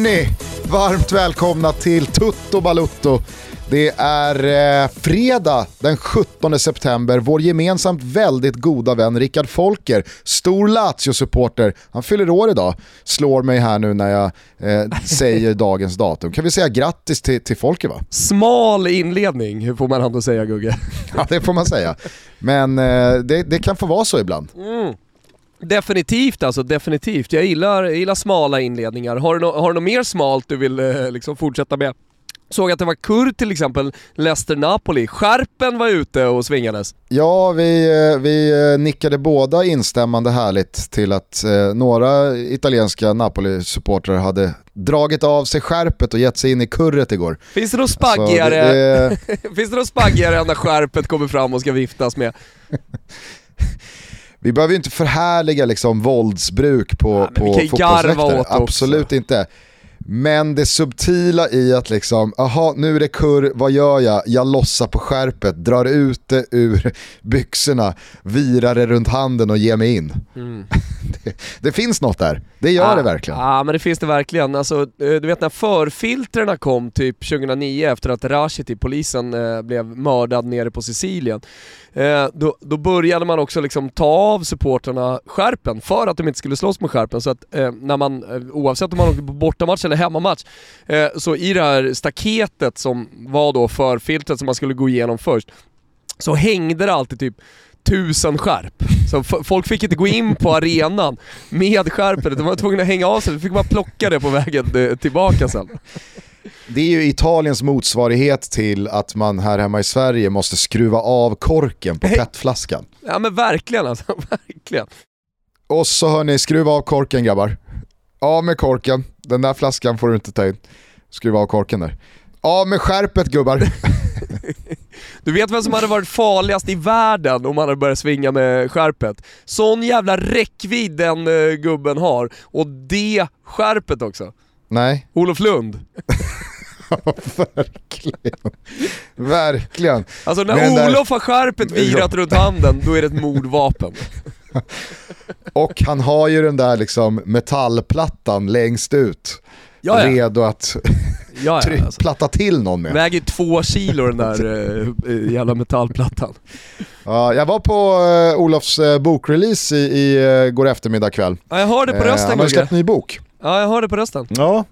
Hörni, varmt välkomna till Tutto Balutto. Det är eh, fredag den 17 september. Vår gemensamt väldigt goda vän Rickard Folker, stor Lazio-supporter, han fyller år idag. Slår mig här nu när jag eh, säger dagens datum. Kan vi säga grattis till, till Folker va? Smal inledning, hur får man ändå säga Gugge? Ja det får man säga. Men eh, det, det, kan få vara så ibland. Mm. Definitivt alltså, definitivt. Jag gillar, jag gillar smala inledningar. Har du, no har du något mer smalt du vill eh, liksom fortsätta med? Såg att det var Kur till exempel, Leicester-Napoli. Skärpen var ute och svingades. Ja, vi, eh, vi eh, nickade båda instämmande härligt till att eh, några italienska Napoli-supportrar hade dragit av sig skärpet och gett sig in i kurret igår. Finns det något spaggigare, alltså, det, det... Finns det något spaggigare än när skärpet kommer fram och ska viftas med? vi behöver ju inte förhärliga liksom våldsbruk på, ja, på fotbollsläktare, absolut inte. Men det subtila i att liksom, aha nu är det kurr, vad gör jag? Jag lossar på skärpet, drar ut det ur byxorna, virar det runt handen och ger mig in. Mm. det, det, finns något där, det gör ja, det verkligen. Ja men det finns det verkligen. Alltså, eh, du vet när förfiltrerna kom typ 2009 efter att Rashidi, polisen, eh, blev mördad nere på Sicilien. Eh, då, då började man också liksom ta av supporterna skärpen för att de inte skulle slåss med skärpen. Så att eh, när man, eh, oavsett om man åker på bortamatch eller hemmamatch, eh, så i det här staketet som var då förfiltret som man skulle gå igenom först, så hängde det alltid typ tusen skärp. Så folk fick inte gå in på arenan med skärpet, de var tvungna att hänga av sig, de fick bara plocka det på vägen eh, tillbaka sen. Det är ju Italiens motsvarighet till att man här hemma i Sverige måste skruva av korken på petflaskan. Ja men verkligen alltså, verkligen. Och så hör ni, skruva av korken grabbar. Av med korken, den där flaskan får du inte ta in. Skruva av korken där. Av med skärpet gubbar. Du vet vem som hade varit farligast i världen om han hade börjat svinga med skärpet? Sån jävla räckvidd den uh, gubben har, och det skärpet också. Nej. Olof Lund. verkligen. Verkligen. Alltså när där... Olof har skärpet virat runt handen, då är det ett mordvapen. Och han har ju den där liksom metallplattan längst ut. Jaja. Redo att Jaja, tryck, alltså. platta till någon med. Väger två kilo den där uh, jävla metallplattan. Ja, jag var på uh, Olofs uh, bokrelease i, i uh, går eftermiddag kväll. Ja, jag hörde på rösten uh, Han har släppt ny bok. Ja, jag hörde på rösten. Ja,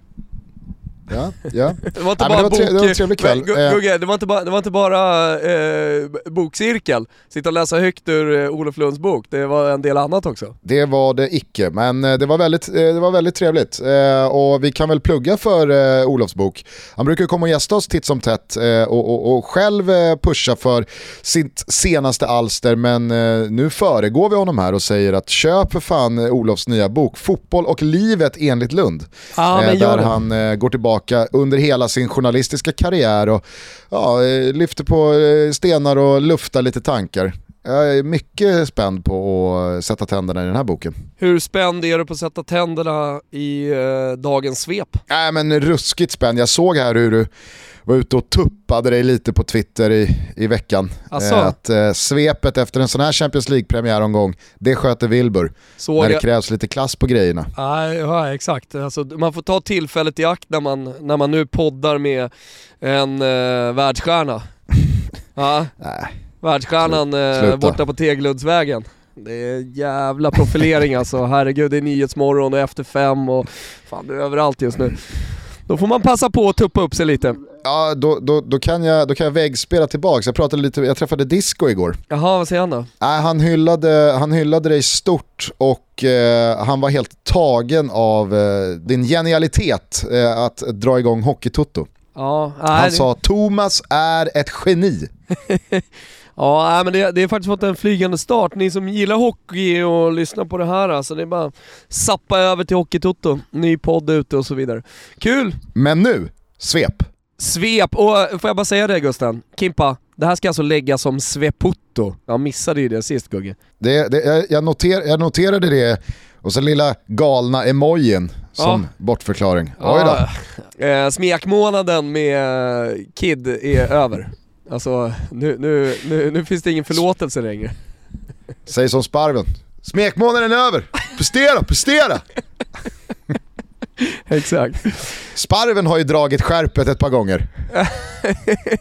Ja, ja. Det var inte ja, bara det var, tre, det var en trevlig kväll. Eh. Gugge, det var inte bara, det var inte bara eh, bokcirkel, sitta och läsa högt ur eh, Olof Lunds bok, det var en del annat också. Det var det icke, men eh, det var väldigt, eh, det var väldigt trevligt. Eh, och vi kan väl plugga för eh, Olofs bok. Han brukar komma och gästa oss titt som tätt och, och, och, själv pusha för sitt senaste alster, men nu föregår vi honom här och säger att köp för fan Olofs nya bok, Fotboll och livet enligt Lund. Ah, där han går tillbaka tillbaka under hela sin journalistiska karriär och ja, eh, lyfter på eh, stenar och luftar lite tankar. Jag är mycket spänd på att sätta tänderna i den här boken. Hur spänd är du på att sätta tänderna i eh, dagens svep? Nej men ruskigt spänd. Jag såg här hur du var ute och tuppade dig lite på Twitter i, i veckan. Alltså. Att eh, svepet efter en sån här Champions League-premiäromgång, det sköter Wilbur. Såg när det jag... krävs lite klass på grejerna. Ja, exakt. Alltså, man får ta tillfället i akt när man, när man nu poddar med en eh, världsstjärna. ja. Nej. Världsstjärnan eh, borta på Tegluddsvägen. Det är jävla profilering alltså, herregud det är Nyhetsmorgon och Efter Fem och fan du är överallt just nu. Då får man passa på att tuppa upp sig lite. Ja, då, då, då, kan, jag, då kan jag väggspela tillbaka. Jag, pratade lite, jag träffade Disco igår. Jaha, vad säger han då? Äh, han, hyllade, han hyllade dig stort och eh, han var helt tagen av eh, din genialitet eh, att dra igång Hockeytutto. Ja, han sa Thomas är ett geni. Ja, men det, det har faktiskt fått en flygande start. Ni som gillar hockey och lyssnar på det här alltså, det är bara sappa över till Hockeytoto. Ny podd ute och så vidare. Kul! Men nu, svep. Svep, och får jag bara säga det Gusten? Kimpa, det här ska alltså läggas som sveputto. Jag missade ju det sist Gugge. Det, det, jag, noter, jag noterade det, och så lilla galna emojin som ja. bortförklaring. Oj då. Ja, eh, smekmånaden med Kid är över. Alltså, nu, nu, nu, nu finns det ingen förlåtelse längre. Säg som Sparven. Smekmånaden är över! Prestera, prestera! Exakt. Sparven har ju dragit skärpet ett par gånger.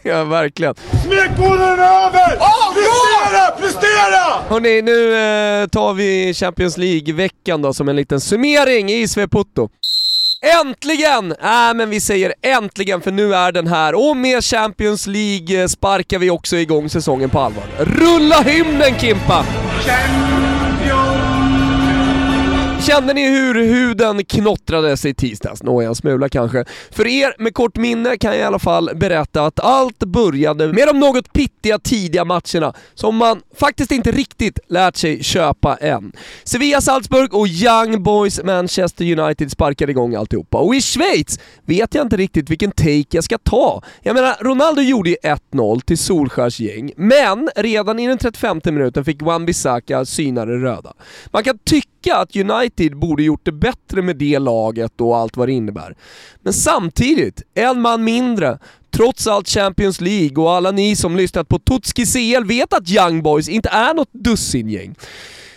ja, verkligen. Smekmånaden är över! Oh, prestera, prestera! Hörni, nu eh, tar vi Champions League-veckan då som en liten summering i Sveputto. Äntligen! Äh, men vi säger äntligen för nu är den här och med Champions League eh, sparkar vi också igång säsongen på allvar. Rulla hymnen Kimpa! Kände ni hur huden knottrade i tisdags? Nåja, en smula kanske. För er med kort minne kan jag i alla fall berätta att allt började med de något pittiga tidiga matcherna som man faktiskt inte riktigt lärt sig köpa än. Sevilla Salzburg och Young Boys Manchester United sparkade igång alltihopa. Och i Schweiz vet jag inte riktigt vilken take jag ska ta. Jag menar, Ronaldo gjorde ju 1-0 till Solskärs gäng, men redan i den 35 minuten fick Wan-Bissaka syna det röda. Man kan tycka att United borde gjort det bättre med det laget och allt vad det innebär. Men samtidigt, en man mindre, trots allt Champions League och alla ni som lyssnat på Tutski CL vet att Young Boys inte är något dussingäng.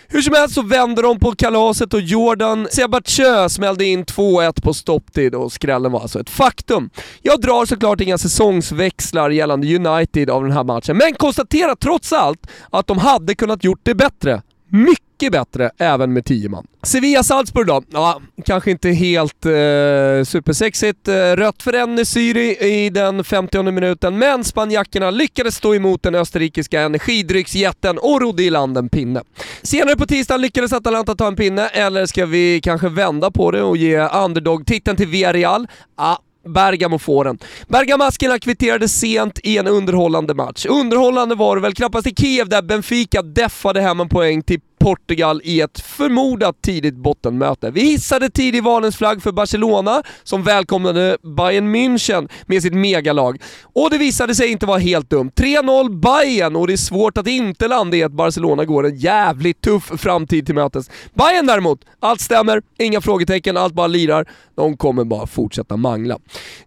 Hur som helst så vände de på kalaset och Jordan Sebatjö smällde in 2-1 på stopptid och skrällen var alltså ett faktum. Jag drar såklart inga säsongsväxlar gällande United av den här matchen, men konstaterar trots allt att de hade kunnat gjort det bättre. Mycket mycket bättre även med 10 man. Sevilla-Salzburg då? Ja, kanske inte helt eh, supersexigt. Eh, rött för Enesyri i den 50 minuten, men spanjackerna lyckades stå emot den österrikiska energidrycksjätten och rodde i land en pinne. Senare på tisdagen lyckades Atalanta ta en pinne, eller ska vi kanske vända på det och ge underdog-titeln till Villarreal? Ah, Bergamo får den. Bergamaskerna kvitterade sent i en underhållande match. Underhållande var det väl knappast i Kiev där Benfica deffade hem en poäng till Portugal i ett förmodat tidigt bottenmöte. Vi hissade tidig varningens flagg för Barcelona, som välkomnade Bayern München med sitt megalag. Och det visade sig inte vara helt dumt. 3-0 Bayern och det är svårt att inte landa i att Barcelona går en jävligt tuff framtid till mötes. Bayern däremot, allt stämmer, inga frågetecken, allt bara lirar. De kommer bara fortsätta mangla.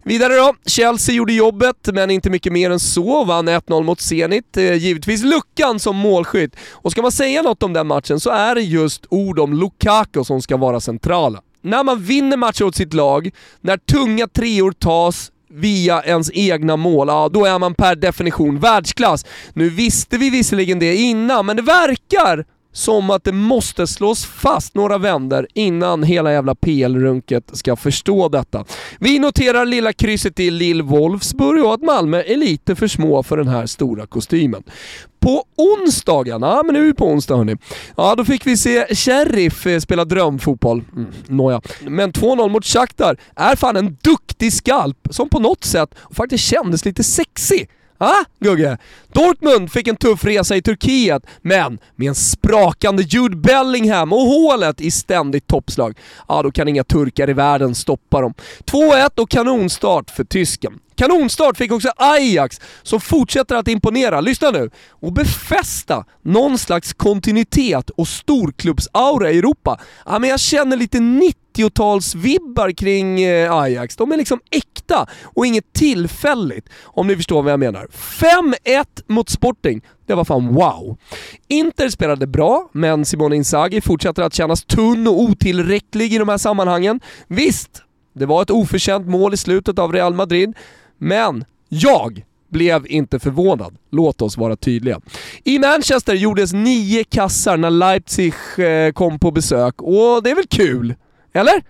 Vidare då, Chelsea gjorde jobbet, men inte mycket mer än så. Vann 1-0 mot Zenit. Eh, givetvis luckan som målskytt. Och ska man säga något om den matchen matchen så är det just ord om Lukaku som ska vara centrala. När man vinner matcher åt sitt lag, när tunga treor tas via ens egna mål, ja då är man per definition världsklass. Nu visste vi visserligen det innan, men det verkar som att det måste slås fast några vänder innan hela jävla PL-runket ska förstå detta. Vi noterar lilla krysset i Lill Wolfsburg och att Malmö är lite för små för den här stora kostymen. På onsdagen, ja men nu är vi på onsdag hörni. Ja, då fick vi se Sheriff eh, spela drömfotboll. Mm, nåja. Men 2-0 mot Shakhtar är fan en duktig skalp som på något sätt faktiskt kändes lite sexig. Ah, Gugge? Dortmund fick en tuff resa i Turkiet, men med en sprakande Jude Bellingham och hålet i ständigt toppslag, ja då kan inga turkar i världen stoppa dem. 2-1 och kanonstart för tysken. Kanonstart fick också Ajax, som fortsätter att imponera, lyssna nu, och befästa någon slags kontinuitet och storklubbsaura i Europa. Ja, men jag känner lite 90-talsvibbar kring eh, Ajax. De är liksom äkta och inget tillfälligt, om ni förstår vad jag menar. 5-1 mot Sporting. Det var fan wow. Inter spelade bra, men Simone Inzaghi fortsätter att kännas tunn och otillräcklig i de här sammanhangen. Visst, det var ett oförtjänt mål i slutet av Real Madrid, men jag blev inte förvånad. Låt oss vara tydliga. I Manchester gjordes nio kassar när Leipzig eh, kom på besök och det är väl kul? Eller?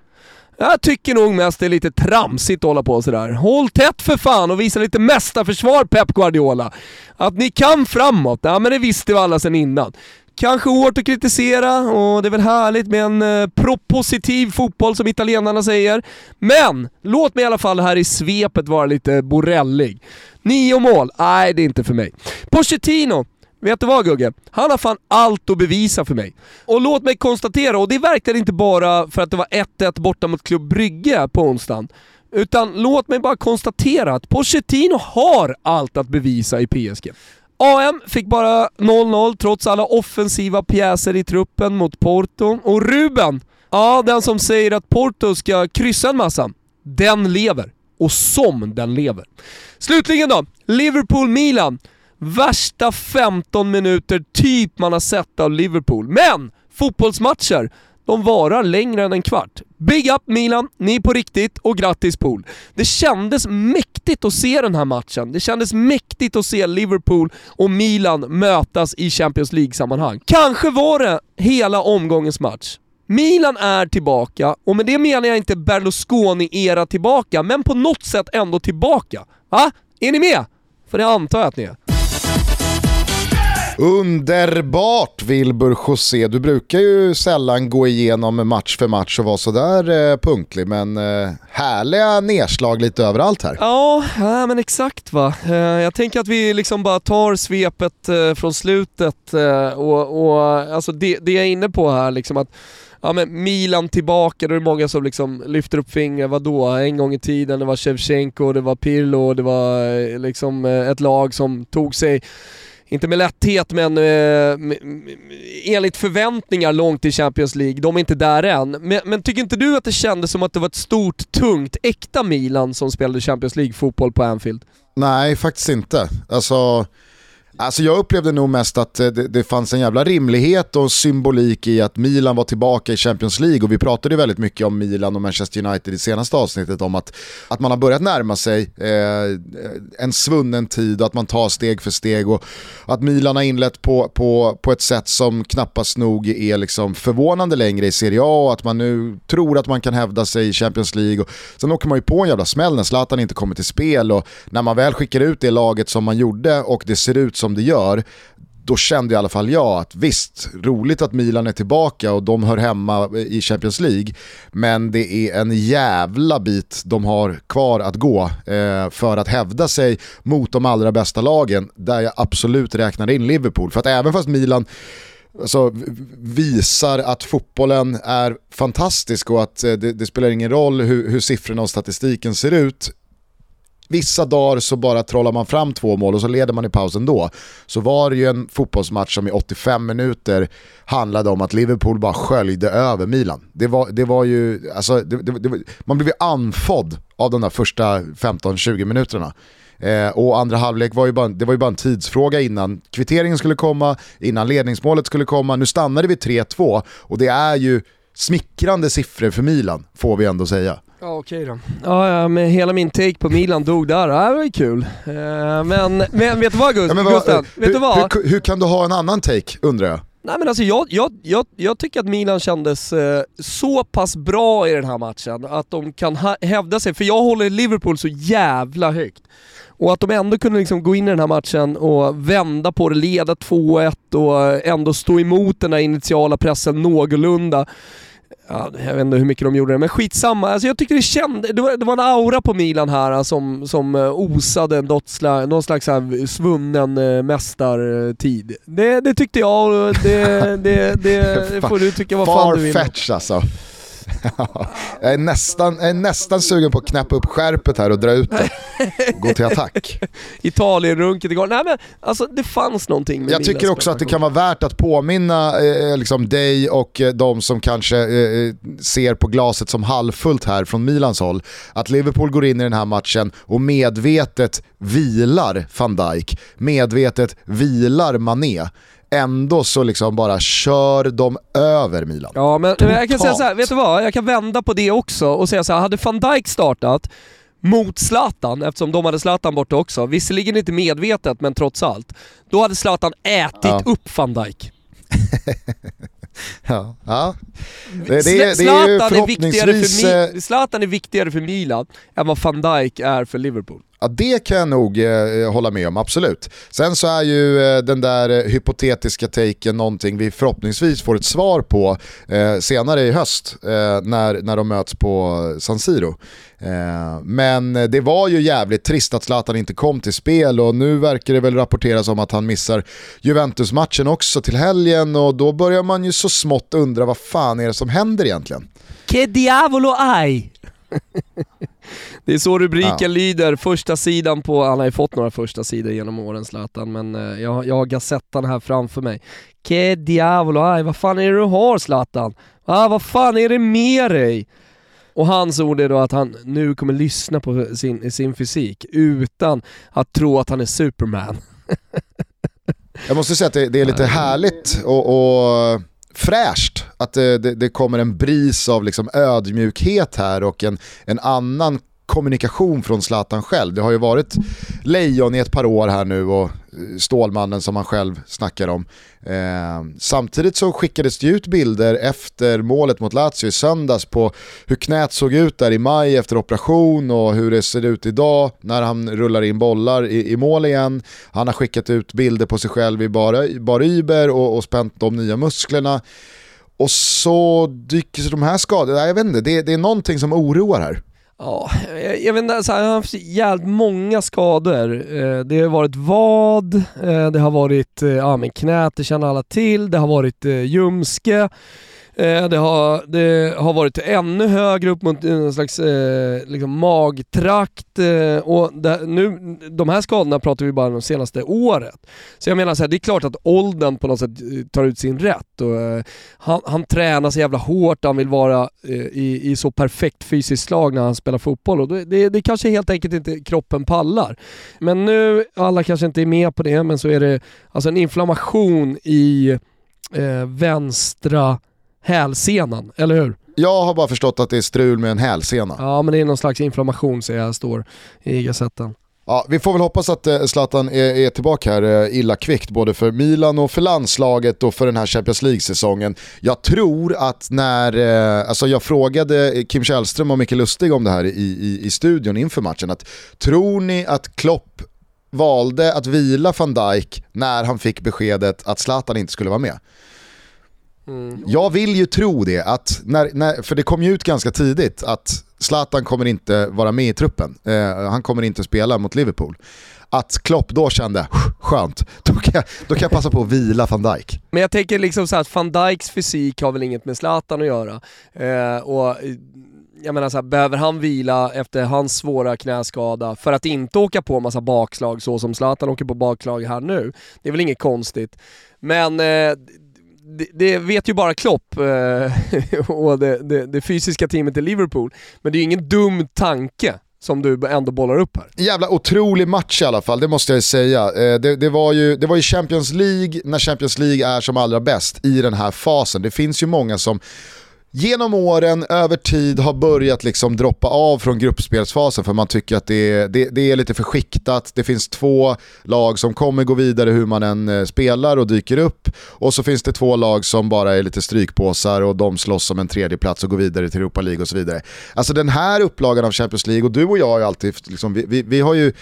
Jag tycker nog mest det är lite tramsigt att hålla på sådär. Håll tätt för fan och visa lite mästarförsvar Pep Guardiola. Att ni kan framåt, ja men det visste vi alla sedan innan. Kanske hårt att kritisera och det är väl härligt med en eh, propositiv fotboll som italienarna säger. Men låt mig i alla fall här i svepet vara lite borellig. Nio mål? Nej, det är inte för mig. Pochettino? Vet du vad Gugge? Han har fan allt att bevisa för mig. Och låt mig konstatera, och det är verkligen inte bara för att det var 1-1 borta mot Klubb Brygge på onsdagen. Utan låt mig bara konstatera att Pochettino har allt att bevisa i PSG. AM fick bara 0-0 trots alla offensiva pjäser i truppen mot Porto. Och Ruben, ja den som säger att Porto ska kryssa en massa, den lever. Och som den lever. Slutligen då, Liverpool-Milan. Värsta 15 minuter typ man har sett av Liverpool. Men fotbollsmatcher, de varar längre än en kvart. Big up Milan, ni är på riktigt och grattis Pool. Det kändes mäktigt att se den här matchen. Det kändes mäktigt att se Liverpool och Milan mötas i Champions League-sammanhang. Kanske var det hela omgångens match. Milan är tillbaka, och med det menar jag inte Berlusconi-era tillbaka, men på något sätt ändå tillbaka. Va? Är ni med? För det antar jag att ni är. Underbart Wilbur José. Du brukar ju sällan gå igenom match för match och vara sådär eh, punktlig, men eh, härliga nedslag lite överallt här. Ja, ja men exakt va. Eh, jag tänker att vi liksom bara tar svepet eh, från slutet eh, och, och alltså det, det jag är inne på här liksom att ja, men Milan tillbaka, då är det många som liksom lyfter upp fingret. Vadå? En gång i tiden det var Shevchenko, det var Pirlo, det var eh, liksom eh, ett lag som tog sig inte med lätthet men eh, enligt förväntningar långt i Champions League. De är inte där än. Men, men, tycker inte du att det kändes som att det var ett stort, tungt, äkta Milan som spelade Champions League-fotboll på Anfield? Nej, faktiskt inte. Alltså, Alltså jag upplevde nog mest att eh, det, det, fanns en jävla rimlighet och symbolik i att Milan var tillbaka i Champions League. Och vi pratade väldigt mycket om Milan och Manchester United i senaste avsnittet om att, att man har börjat närma sig eh, en svunnen tid och att man tar steg för steg. Och att Milan har inlett på, på, på ett sätt som knappast nog är liksom förvånande längre i Serie A. Och att man nu tror att man kan hävda sig i Champions League. Och sen åker man ju på en jävla smäll när Zlatan inte kommer till spel. Och när man väl skickar ut det laget som man gjorde och det ser ut som som det gör, då kände i alla fall jag att visst, roligt att Milan är tillbaka och de hör hemma i Champions League, men det är en jävla bit de har kvar att gå eh, för att hävda sig mot de allra bästa lagen, där jag absolut räknar in Liverpool. För att även fast Milan alltså, visar att fotbollen är fantastisk och att eh, det, det spelar ingen roll hur, hur siffrorna och statistiken ser ut, Vissa dagar så bara trollar man fram två mål och så leder man i pausen då. Så var det ju en fotbollsmatch som i 85 minuter handlade om att Liverpool bara sköljde över Milan. Det var, det var ju, alltså, det, det, man blev ju anfodd av de där första 15-20 minuterna. Eh, och andra halvlek var ju, bara, det var ju bara en tidsfråga innan kvitteringen skulle komma, innan ledningsmålet skulle komma. Nu stannade vi 3-2 och det är ju smickrande siffror för Milan, får vi ändå säga. Ja okej då. Ja, ja, men hela min take på Milan dog där. Ja, det var ju kul. Uh, men, men vet du vad Gust ja, vad, Gusten? Hur, vet du vad? Hur, hur, kan du ha en annan take undrar jag? Nej men alltså jag, jag, jag, jag tycker att Milan kändes eh, så pass bra i den här matchen att de kan hävda sig, för jag håller Liverpool så jävla högt. Och att de ändå kunde liksom gå in i den här matchen och vända på det, leda 2-1 och ändå stå emot den där initiala pressen någorlunda. Ja, jag vet inte hur mycket de gjorde det, men skitsamma. Alltså jag tyckte det kändes, det var, det var en aura på Milan här som, som eh, osade något slags, någon slags här svunnen eh, mästartid. Det, det tyckte jag och det, det, det får du tycka vad fan du vill. Farfetch alltså. jag, är nästan, jag är nästan sugen på att knäppa upp skärpet här och dra ut det. Gå till attack. Italien-runket igår. Nej men alltså det fanns någonting med Jag tycker också att det kan vara värt att påminna eh, liksom dig och eh, de som kanske eh, ser på glaset som halvfullt här från Milans håll. Att Liverpool går in i den här matchen och medvetet vilar van Dijk, medvetet vilar Mané ändå så liksom bara kör de över Milan. Ja men Totalt. jag kan säga så här, vet du vad? Jag kan vända på det också och säga så här, hade van Dijk startat mot Zlatan, eftersom de hade Zlatan borta också, visserligen inte medvetet men trots allt, då hade Zlatan ätit ja. upp van Dijk. ja, ja. Det, det, det, det är ju förhoppningsvis... Är Zlatan är viktigare för Milan än vad van Dijk är för Liverpool. Ja, det kan jag nog eh, eh, hålla med om, absolut. Sen så är ju eh, den där eh, hypotetiska taken någonting vi förhoppningsvis får ett svar på eh, senare i höst eh, när, när de möts på San Siro. Eh, men det var ju jävligt trist att Zlatan inte kom till spel och nu verkar det väl rapporteras om att han missar Juventus-matchen också till helgen och då börjar man ju så smått undra vad fan är det som händer egentligen? Che diavolo hai? Det är så rubriken ja. lyder, första sidan på, han har ju fått några första sidor genom åren Zlatan, men eh, jag, jag har Gazettan här framför mig. Che diavolo, aj, vad fan är det du har Zlatan? Ah, vad fan är det med dig? Och hans ord är då att han nu kommer lyssna på sin, sin fysik utan att tro att han är Superman. jag måste säga att det, det är lite härligt och, och fräscht att det, det, det kommer en bris av liksom ödmjukhet här och en, en annan kommunikation från Zlatan själv. Det har ju varit lejon i ett par år här nu och eh, Stålmannen som han själv snackar om. Eh, samtidigt så skickades det ut bilder efter målet mot Lazio i söndags på hur knät såg ut där i maj efter operation och hur det ser ut idag när han rullar in bollar i, i mål igen. Han har skickat ut bilder på sig själv i bara, bara Uber och, och spänt de nya musklerna. Och så dyker de här skadorna, jag vet inte, det, det är någonting som oroar här. Ja, jag, jag vet inte, alltså, så han har haft jävligt många skador. Eh, det har varit vad, eh, det har varit eh, ja, men knät, det känner alla till, det har varit eh, ljumske. Eh, det, har, det har varit ännu högre upp mot eh, en slags eh, liksom magtrakt eh, och det, nu, de här skadorna pratar vi bara om de senaste året. Så jag menar så här, det är klart att åldern på något sätt eh, tar ut sin rätt. Och, eh, han, han tränar så jävla hårt, han vill vara eh, i, i så perfekt fysiskt slag när han spelar fotboll och det, det kanske helt enkelt inte kroppen pallar. Men nu, alla kanske inte är med på det, men så är det alltså en inflammation i eh, vänstra hälsenan, eller hur? Jag har bara förstått att det är strul med en hälsena. Ja, men det är någon slags inflammation ser jag står i gazetten. Ja, vi får väl hoppas att eh, Zlatan är, är tillbaka här eh, illa kvickt både för Milan och för landslaget och för den här Champions League-säsongen. Jag tror att när, eh, alltså jag frågade Kim Källström och Micke Lustig om det här i, i, i studion inför matchen, att tror ni att Klopp valde att vila van Dijk när han fick beskedet att Zlatan inte skulle vara med? Mm. Jag vill ju tro det, att när, när, för det kom ju ut ganska tidigt att Zlatan kommer inte vara med i truppen. Eh, han kommer inte spela mot Liverpool. Att Klopp då kände, skönt, då kan, jag, då kan jag passa på att vila van Dijk. Men jag tänker liksom så att van Dijks fysik har väl inget med Zlatan att göra. Eh, och jag menar så här, behöver han vila efter hans svåra knäskada för att inte åka på massa bakslag så som Zlatan åker på bakslag här nu? Det är väl inget konstigt. Men eh, det, det, vet ju bara Klopp eh, och det, det, det, fysiska teamet i Liverpool. Men det är ju ingen dum tanke som du ändå bollar upp här. Jävla otrolig match i alla fall, det måste jag säga. Eh, det, det, var ju, det var ju Champions League när Champions League är som allra bäst i den här fasen. Det finns ju många som genom åren, över tid, har börjat liksom droppa av från gruppspelsfasen för man tycker att det är, det, det är lite för skiktat. Det finns två lag som kommer gå vidare hur man än eh, spelar och dyker upp. Och så finns det två lag som bara är lite strykpåsar och de slåss om en tredje plats och går vidare till Europa League och så vidare. Alltså den här upplagan av Champions League, och du och jag har ju alltid, liksom, vi, vi, vi har ju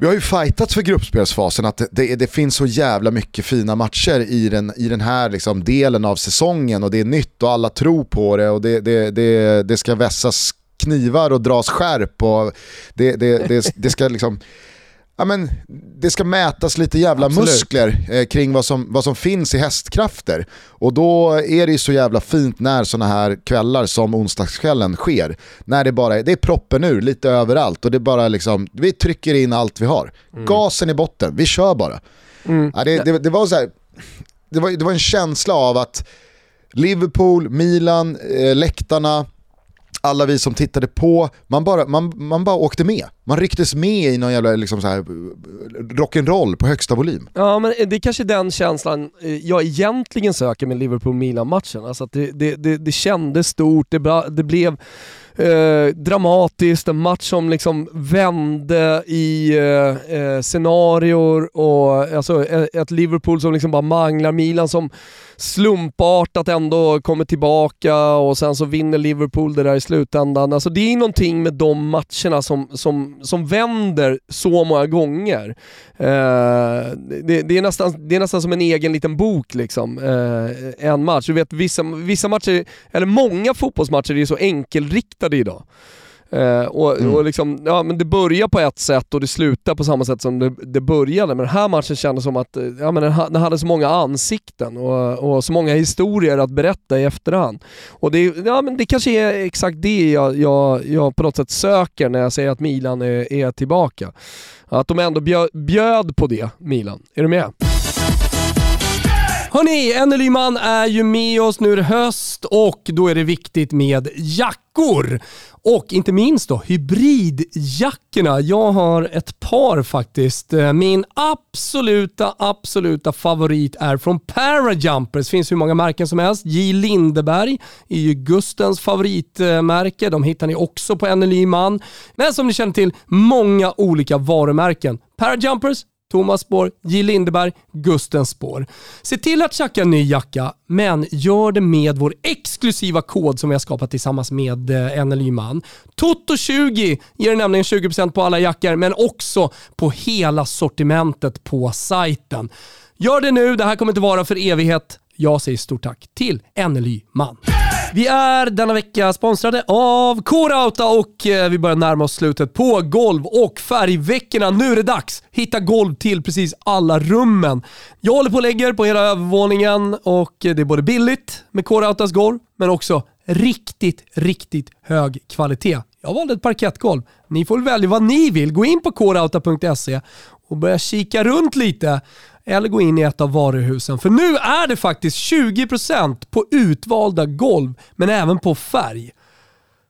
vi har ju fightats för gruppspelsfasen, att det, det, finns så jävla mycket fina matcher i den, i den här liksom delen av säsongen och det är nytt och alla tror på det och det, det, det, det ska vässas knivar och dras skärp och det, det, det, det ska liksom ja, men, det ska mätas lite jävla Absolut. muskler eh, kring vad som, vad som finns i hästkrafter. Och då är det ju så jävla fint när sådana här kvällar som onsdagskvällen sker. När det bara är, det är proppen ur lite överallt och det bara liksom, vi trycker in allt vi har. Mm. Gasen i botten, vi kör bara. Mm. Ja, det, det, det, var så här, det, var, det var en känsla av att Liverpool, Milan, eh, läktarna, alla vi som tittade på, man bara, man, man bara åkte med. Man rycktes med i någon jävla liksom så här, rock'n'roll på högsta volym. Ja men det är kanske den känslan eh, jag egentligen söker med Liverpool-Milan-matchen. Alltså att det, det, det, det kändes stort, det, det blev eh, dramatiskt, en match som liksom vände i eh, eh scenarior och alltså, eh, ett Liverpool som liksom bara manglar, Milan som slumpartat ändå kommer tillbaka och sen så vinner Liverpool det där i slutändan. Alltså det är någonting med de matcherna som, som, som vänder så många gånger. Eh, det, det, är nästan, det är nästan som en egen liten bok liksom, eh, en match. Du vet vissa, vissa matcher, eller många fotbollsmatcher är så enkelriktade idag. Uh, och, mm. och liksom, ja, men det börjar på ett sätt och det slutar på samma sätt som det, det började. Men den här matchen kändes som att ja, men den, den hade så många ansikten och, och, så många historier att berätta i efterhand. Och det, ja, men det kanske är exakt det jag, jag, jag på något sätt söker när jag säger att Milan är, är tillbaka. Att de ändå bjöd, bjöd på det, Milan. Är du med? Hörni, en Lyman är ju med oss, nu är det höst och då är det viktigt med jackor. Och inte minst då hybridjackorna. Jag har ett par faktiskt. Eh, min absoluta, absoluta favorit är från Parajumpers. Det finns hur många märken som helst. J. Lindeberg är ju Gustens favoritmärke. De hittar ni också på en Men som ni känner till, många olika varumärken. Parajumpers, Thomas spår, J Lindeberg, Gustens spår. Se till att tjacka en ny jacka, men gör det med vår exklusiva kod som vi har skapat tillsammans med eh, NLY-man. Toto20 ger nämligen 20% på alla jackor, men också på hela sortimentet på sajten. Gör det nu, det här kommer inte vara för evighet. Jag säger stort tack till NLY-man. Vi är denna vecka sponsrade av Korauta och eh, vi börjar närma oss slutet på golv och färgveckorna. Nu är det dags! Hitta golv till precis alla rummen. Jag håller på och lägger på hela övervåningen och eh, det är både billigt med Korautas golv, men också riktigt, riktigt hög kvalitet. Jag valde ett parkettgolv. Ni får välja vad ni vill. Gå in på krauta.se och börja kika runt lite eller gå in i ett av varuhusen. För nu är det faktiskt 20% på utvalda golv, men även på färg.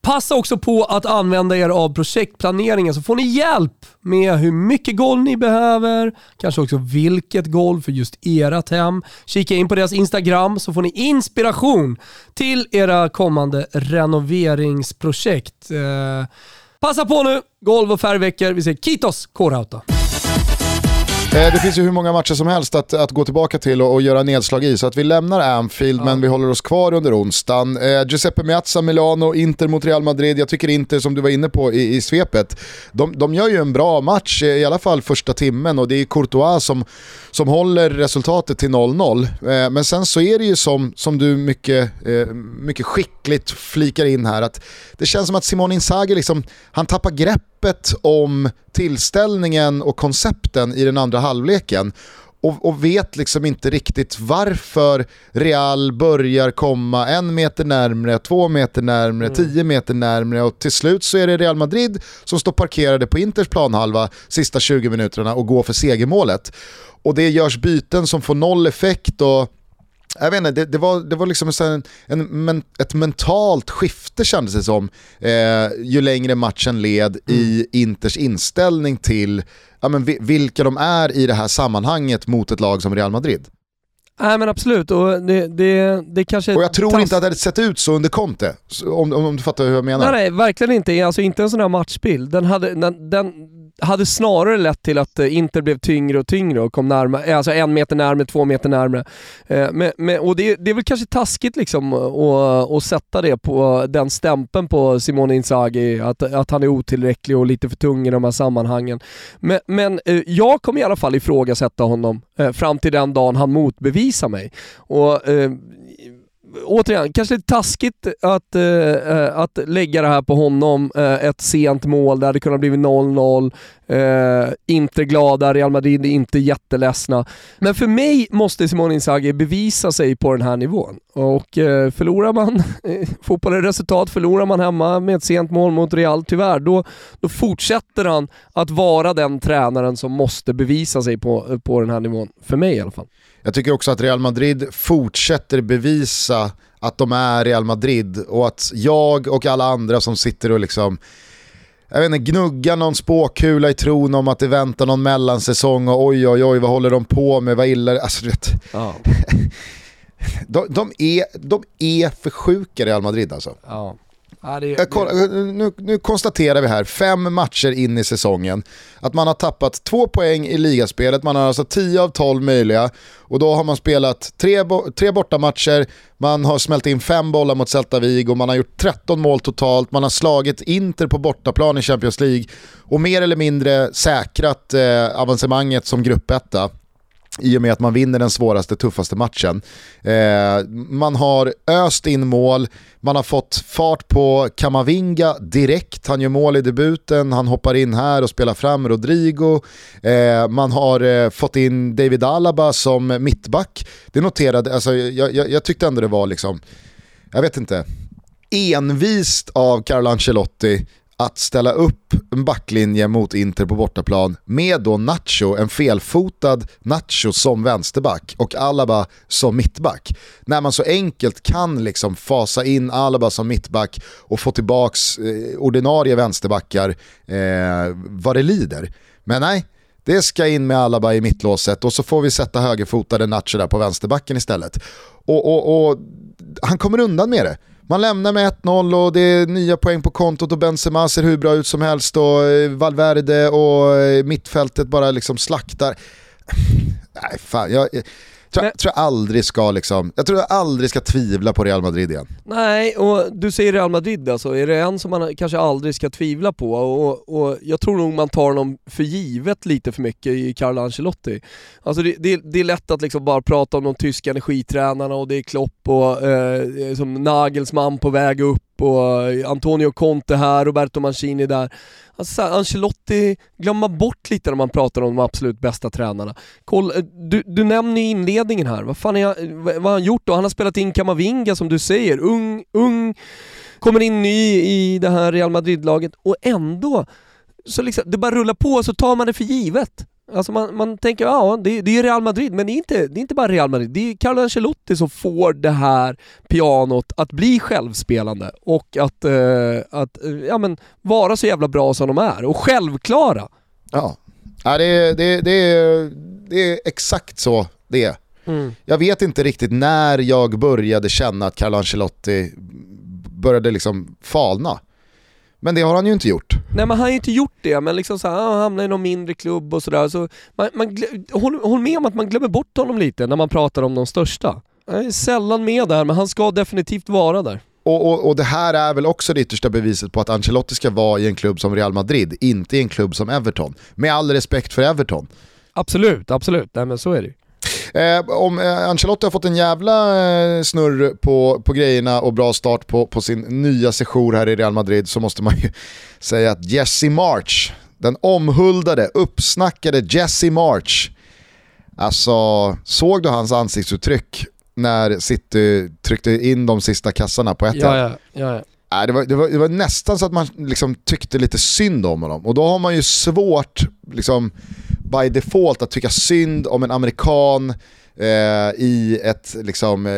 Passa också på att använda er av projektplaneringen så får ni hjälp med hur mycket golv ni behöver, kanske också vilket golv för just ert hem. Kika in på deras Instagram så får ni inspiration till era kommande renoveringsprojekt. Eh, passa på nu, golv och färgveckor. Vi säger Kitos Kårhauta. Eh, det finns ju hur många matcher som helst att, att gå tillbaka till och, och göra nedslag i, så att vi lämnar Anfield ja. men vi håller oss kvar under onsdagen. Eh, Giuseppe Meazza, Milano, Inter mot Real Madrid. Jag tycker inte, som du var inne på i, i svepet, de, de gör ju en bra match, i alla fall första timmen och det är Courtois som, som håller resultatet till 0-0. Eh, men sen så är det ju som, som du mycket, eh, mycket skickligt flikar in här, att det känns som att Simon Inzaghi liksom, han tappar grepp greppet om tillställningen och koncepten i den andra halvleken och, och, vet liksom inte riktigt varför Real börjar komma en meter närmre, två meter närmre, mm. tio meter närmre och till slut så är det Real Madrid som står parkerade på Inters planhalva sista 20 minuterna och går för segermålet. Och det görs byten som får noll effekt och jag vet inte, det, det, var, det var liksom en, en, en, ett mentalt skifte kändes det som, eh, ju längre matchen led mm. i Inters inställning till ja, men vilka de är i det här sammanhanget mot ett lag som Real Madrid. Nej men absolut, och det, det, det kanske... Och jag tror inte att det hade sett ut så under Conte, om, om, om du fattar hur jag menar. Nej, nej verkligen inte. Alltså inte en sån här matchbild. Den hade, den, den, hade snarare lett till att eh, Inter blev tyngre och tyngre och kom närmare, eh, alltså en meter närmare, två meter närmare. Eh, men, men, och det, det är väl kanske taskigt liksom att, att sätta det på den stämpeln på Simone Inzaghi, att, att han är otillräcklig och lite för tung i de här sammanhangen. Men, men jag kommer i alla fall ifrågasätta honom fram till den dagen han motbevisar mig. Och återigen, kanske lite taskigt att, eh, eh, att lägga det här på honom, Eh, ett sent mål, det hade kunnat bli 0-0, Eh, inte glada, Real Madrid är inte jätteledsna. Men för mig måste Simone Inzaghi bevisa sig på den här nivån. Och eh, förlorar man, eh, fotboll är resultat, förlorar man hemma med ett sent mål mot Real, tyvärr, då, då fortsätter han att vara den tränaren som måste bevisa sig på, eh, på den här nivån. För mig i alla fall. Jag tycker också att Real Madrid fortsätter bevisa att de är Real Madrid och att jag och alla andra som sitter och liksom jag vet inte, gnugga någon spåkula i tron om att det väntar någon mellansäsong och oj oj oj vad håller de på med, vad illa alltså, vet. Ja. de, de, är, de är för sjuka Real Madrid alltså. Ja. Ja, det, det... Nu, nu, konstaterar vi här, fem matcher in i säsongen, att man har tappat två poäng i ligaspelet, man har alltså 10 av 12 möjliga och då har man spelat tre, tre bortamatcher, man har smält in fem bollar mot Celta Vigo, man har gjort 13 mål totalt, man har slagit Inter på bortaplan i Champions League och mer eller mindre säkrat eh, avancemanget som gruppetta i och med att man vinner den svåraste, tuffaste matchen. Eh, man har öst in mål, man har fått fart på Kamavinga direkt, han gör mål i debuten, han hoppar in här och spelar fram Rodrigo. Eh, man har eh, fått in David Alaba som mittback. Det noterade, alltså, jag, jag, jag tyckte ändå det var liksom, jag vet inte, envist av Carlo Ancelotti att ställa upp en backlinje mot Inter på bortaplan med då Nacho, en felfotad Nacho som vänsterback och Alaba som mittback. När man så enkelt kan liksom fasa in Alaba som mittback och få tillbaks eh, ordinarie vänsterbackar eh, vad det lider. Men nej, det ska in med Alaba i mittlåset och så får vi sätta högerfotade Nacho där på vänsterbacken istället. Och, och, och han kommer undan med det. Man lämnar med 1-0 och det är nya poäng på kontot och Benzema ser hur bra ut som helst och eh, Valverde och eh, mittfältet bara liksom slaktar. Nej, fan, jag, tror, Men, tror jag aldrig ska liksom, jag tror jag aldrig ska tvivla på Real Madrid igen. Nej, och du säger Real Madrid alltså, är det en som man kanske aldrig ska tvivla på? Och, och jag tror nog man tar honom för givet lite för mycket i Carlo Ancelotti. Alltså det, det, det är lätt att liksom bara prata om de tyska energitränarna och det är Klopp och eh, som Nagelsmann på väg upp och eh, Antonio Conte här, Roberto Mancini där. Alltså Ancelotti glömmer bort lite när man pratar om de absolut bästa tränarna. Koll, eh, du, du nämner ju inledningen här, vad fan är jag, vad har han gjort då? Han har spelat in Kamavinga som du säger, ung, ung, kommer in ny i det här Real Madrid-laget och ändå så liksom, det bara rullar på så tar man det för givet. Alltså man, man tänker, ja det, det är Real Madrid, men det är, inte, det är inte bara Real Madrid. Det är Carlo Ancelotti som får det här pianot att bli självspelande och att, eh, att eh, ja, men, vara så jävla bra som de är och självklara. Ja, ja det, det, det, är, det är exakt så det är. Mm. Jag vet inte riktigt när jag började känna att Carlo Ancelotti började liksom falna. Men det har han ju inte gjort. Nej men han har ju inte gjort det, men liksom såhär, han hamnar i någon mindre klubb och sådär. Så man, man, håll, håll med om att man glömmer bort honom lite när man pratar om de största. Han är sällan med där, men han ska definitivt vara där. Och, och, och, det här är väl också det yttersta beviset på att Ancelotti ska vara i en klubb som Real Madrid, inte i en klubb som Everton. Med all respekt för Everton. Absolut, absolut. Nej men så är det ju. Eh, om eh, Ancelotti har fått en jävla eh, snurr på, på grejerna och bra start på, på sin nya sejour här i Real Madrid så måste man ju säga att Jesse March, den omhuldade, uppsnackade Jesse March, alltså såg du hans ansiktsuttryck när City tryckte in de sista kassarna på ett ja, ja, ja, ja. Det var, det, var, det var nästan så att man liksom tyckte lite synd om honom. Och då har man ju svårt liksom, by default att tycka synd om en amerikan eh, i ett liksom, eh,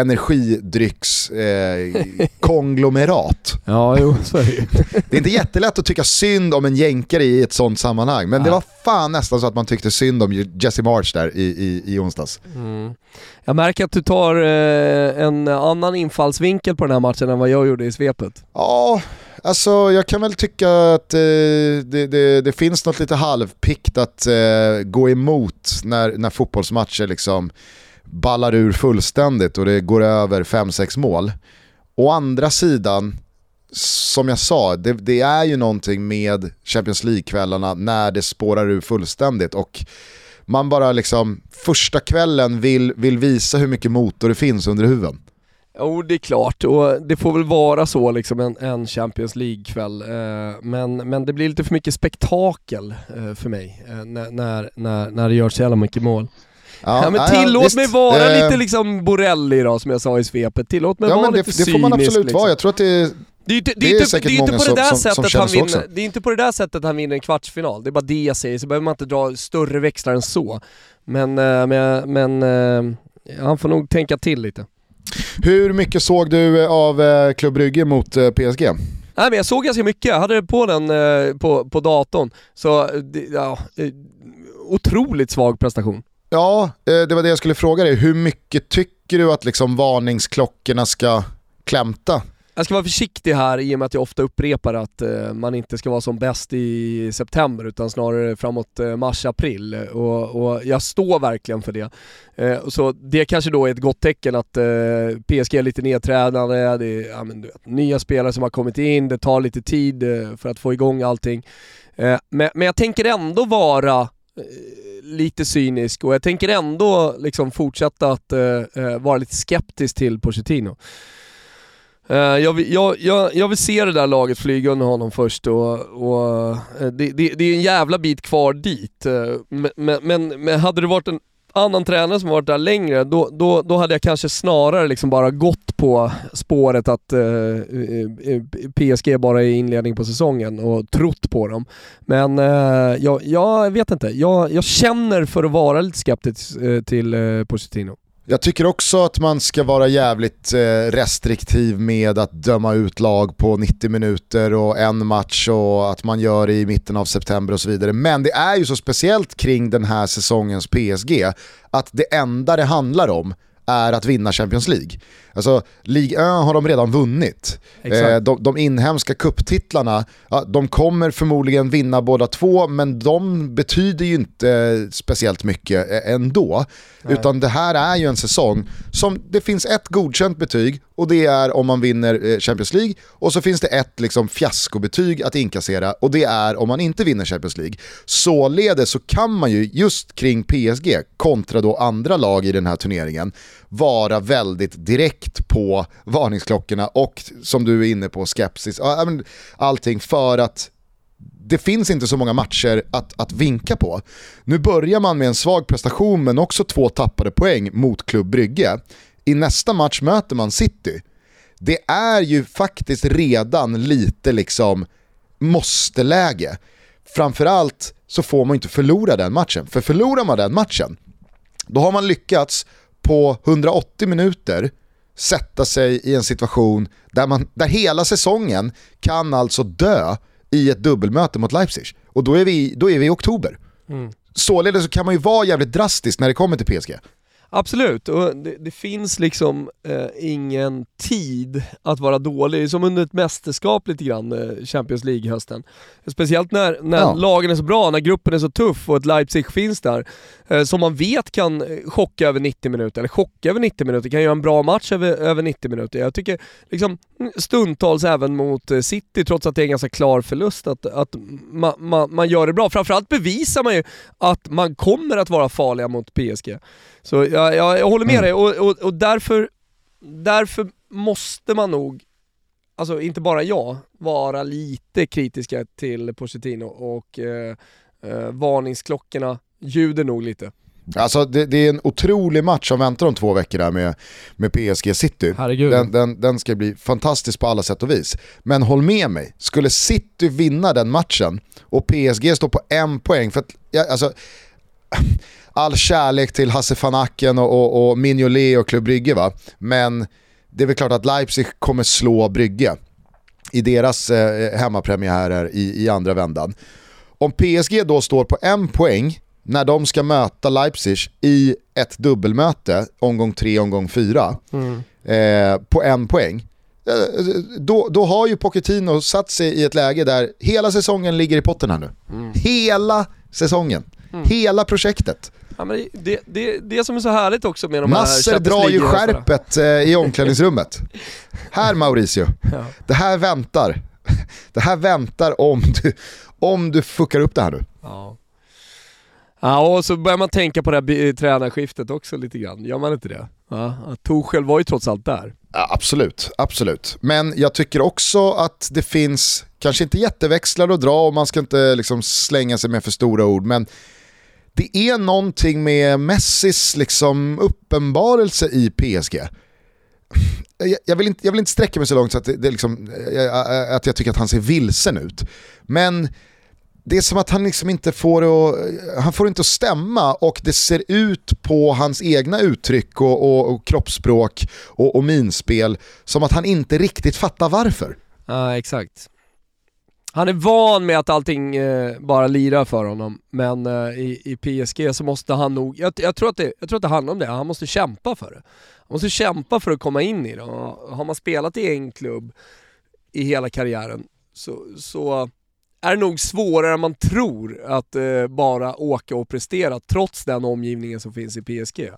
energidryckskonglomerat. Eh, ja, jo, så är det ju. Det är inte jättelätt att tycka synd om en jänkare i ett sånt sammanhang, men ja. det var fan nästan så att man tyckte synd om Jesse March där i, i, i onsdags. Mm. Jag märker att du tar eh, en annan infallsvinkel på den här matchen än vad jag gjorde i svepet. Ja, Alltså jag kan väl tycka att eh, det, det, det, finns något lite halvpikt att eh, gå emot när, när fotbollsmatcher liksom ballar ur fullständigt och det går över 5-6 mål. Å andra sidan, som jag sa, det, det, är ju någonting med Champions League-kvällarna när det spårar ur fullständigt och man bara liksom första kvällen vill, vill visa hur mycket motor det finns under huven. Jo, det är klart och det får väl vara så liksom en, en Champions League-kväll. Eh, men, men det blir lite för mycket spektakel eh, för mig eh, när, när, när, det görs så jävla mycket mål. Ja, ja, men tillåt ja, mig vara eh, lite liksom Borelli då som jag sa i svepet. Tillåt mig ja, vara lite det, det får man absolut liksom. vara. Jag tror att det är det är, inte, det, är det är säkert det är många som, som, som känner så också. Det är inte på det där sättet han vinner en kvartsfinal, det är bara det jag säger, så behöver man inte dra större växlar än så. Men, men, men han får nog tänka till lite. Hur mycket såg du av eh, Klubb Brygge mot eh, PSG? Nej men jag såg ganska mycket, jag hade det på den eh, på, på datorn. Så ja, otroligt svag prestation. Ja, det var det jag skulle fråga dig. Hur mycket tycker du att liksom varningsklockorna ska klämta jag ska vara försiktig här i och med att jag ofta upprepar att eh, man inte ska vara som bäst i september utan snarare framåt eh, mars-april och, och, jag står verkligen för det. Eh, så det kanske då är ett gott tecken att eh, PSG är lite nedträdande, det är ja, men, vet, nya spelare som har kommit in, det tar lite tid eh, för att få igång allting. Eh, men, men jag tänker ändå vara eh, lite cynisk och jag tänker ändå liksom fortsätta att eh, eh, vara lite skeptisk till Pochettino. Eh, jag, vill, jag, jag, jag, vill se det där laget flyga under honom först och, och eh, det, det, det, är en jävla bit kvar dit. Eh, men, men, men, hade det varit en annan tränare som varit där längre, då, då, då hade jag kanske snarare liksom bara gått på spåret att eh, PSG bara är inledning på säsongen och trott på dem. Men eh, jag, jag vet inte, jag, jag känner för att vara lite skeptisk eh, till eh, Pochettino. Jag tycker också att man ska vara jävligt eh, restriktiv med att döma ut lag på 90 minuter och en match och att man gör det i mitten av september och så vidare. Men det är ju så speciellt kring den här säsongens PSG att det enda det handlar om är att vinna Champions League. Alltså, Ligue 1 har de redan vunnit. Eh, de, de inhemska kupptitlarna, ja, de kommer förmodligen vinna båda två, men de betyder ju inte speciellt mycket eh, ändå. Nej. Utan det här är ju en säsong som det finns ett godkänt betyg och det är om man vinner eh, Champions League och så finns det ett liksom fiaskobetyg att inkassera och det är om man inte vinner Champions League. Således så kan man ju just kring PSG kontra då andra lag i den här turneringen vara väldigt direkt på varningsklockorna och som du är inne på skepsis, allting för att det finns inte så många matcher att, att vinka på. Nu börjar man med en svag prestation men också två tappade poäng mot Klubb Brygge. I nästa match möter man City. Det är ju faktiskt redan lite liksom måste-läge. Framförallt så får man inte förlora den matchen. För förlorar man den matchen, då har man lyckats på 180 minuter sätta sig i en situation där, man, där hela säsongen kan alltså dö i ett dubbelmöte mot Leipzig. Och då är vi, då är vi i oktober. Mm. Således så kan man ju vara jävligt drastisk när det kommer till PSG. Absolut, och det, det finns liksom eh, ingen tid att vara dålig. Som under ett mästerskap lite grann, eh, Champions League-hösten. Speciellt när, när ja. lagen är så bra, när gruppen är så tuff och ett Leipzig finns där. Eh, som man vet kan eh, chocka över 90 minuter, eller chocka över 90 minuter, kan göra en bra match över, över 90 minuter. Jag tycker liksom stundtals även mot eh, City, trots att det är en ganska klar förlust, att, att man, man, man gör det bra. Framförallt bevisar man ju att man kommer att vara farliga mot PSG. Så jag, jag, jag håller med mm. dig och, och, och därför, därför måste man nog, alltså inte bara jag, vara lite kritiska till Pochettino och eh, eh, varningsklockorna ljuder nog lite. Alltså det, det, är en otrolig match som väntar om två veckor där med, med PSG City. Den, den, den, ska bli fantastisk på alla sätt och vis. Men håll med mig, skulle City vinna den matchen och PSG står på en poäng, för att, ja, alltså, all kärlek till Hasse van Aken och, och, och Mignolet och Club Brygge va, men det är väl klart att Leipzig kommer slå Brygge i deras eh, hemmapremiärer i, i andra vändan. Om PSG då står på en poäng när de ska möta Leipzig i ett dubbelmöte, omgång tre, omgång fyra, mm. eh, på en poäng. Eh, då, då har ju Pochettino satt sig i ett läge där hela säsongen ligger i potten här nu. Mm. Hela säsongen. Mm. Hela projektet. Ja, men det, det, det som är så härligt också med de Nasser här drar ju skärpet eh, i omklädningsrummet. här Mauricio, ja. det här väntar. Det här väntar om du, om du fuckar upp det här nu. Ja. Ja, och så börjar man tänka på det här eh, tränarskiftet också lite grann, gör man inte det? Ja, Torshäll var ju trots allt där. Ja, absolut, absolut. Men jag tycker också att det finns, kanske inte jätteväxlar att dra och man ska inte liksom slänga sig med för stora ord, men det är någonting med Messis liksom uppenbarelse i PSG. Jag vill, inte, jag vill inte sträcka mig så långt så att, det, det liksom, eh, eh, att jag tycker att han ser vilsen ut. Men det är som att han liksom inte får att, han får inte att stämma och det ser ut på hans egna uttryck och, och, och kroppsspråk och, och minspel som att han inte riktigt fattar varför. Ja, exakt. Han är van med att allting eh, bara lirar för honom, men eh, i, i, PSG så måste han nog, jag, jag, tror att det, jag tror att det handlar om det, han måste kämpa för det. Han måste kämpa för att komma in i det. Och har man spelat i en klubb i hela karriären så, så är det nog svårare än man tror att eh, bara åka och prestera trots den omgivningen som finns i PSG.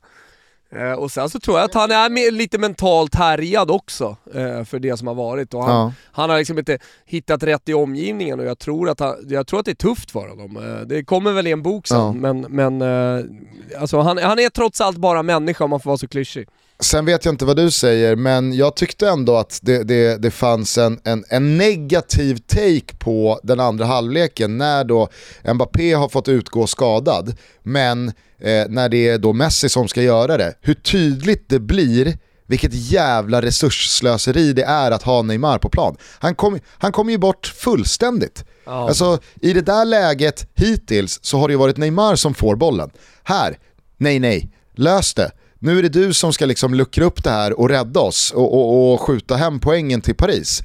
Eh, och sen så tror jag att han är lite mentalt härjad också eh, för det som har varit. Och han, ja. han, har liksom inte hittat rätt i omgivningen och jag tror att, han, jag tror att det är tufft för honom. Eh, det kommer väl i en bok sen, ja. men, men eh, alltså han, han är trots allt bara människa om man får vara så klyschig. Sen vet jag inte vad du säger, men jag tyckte ändå att det, det, det fanns en, en, en, negativ take på den andra halvleken när då Mbappé har fått utgå skadad, men eh, när det är då Messi som ska göra det. Hur tydligt det blir vilket jävla resursslöseri det är att ha Neymar på plan. Han kommer han kom ju bort fullständigt. Oh. Alltså, I det där läget hittills så har det ju varit Neymar som får bollen. Här, nej nej, lös det. Nu är det du som ska liksom luckra upp det här och rädda oss och, och, och skjuta hem poängen till Paris.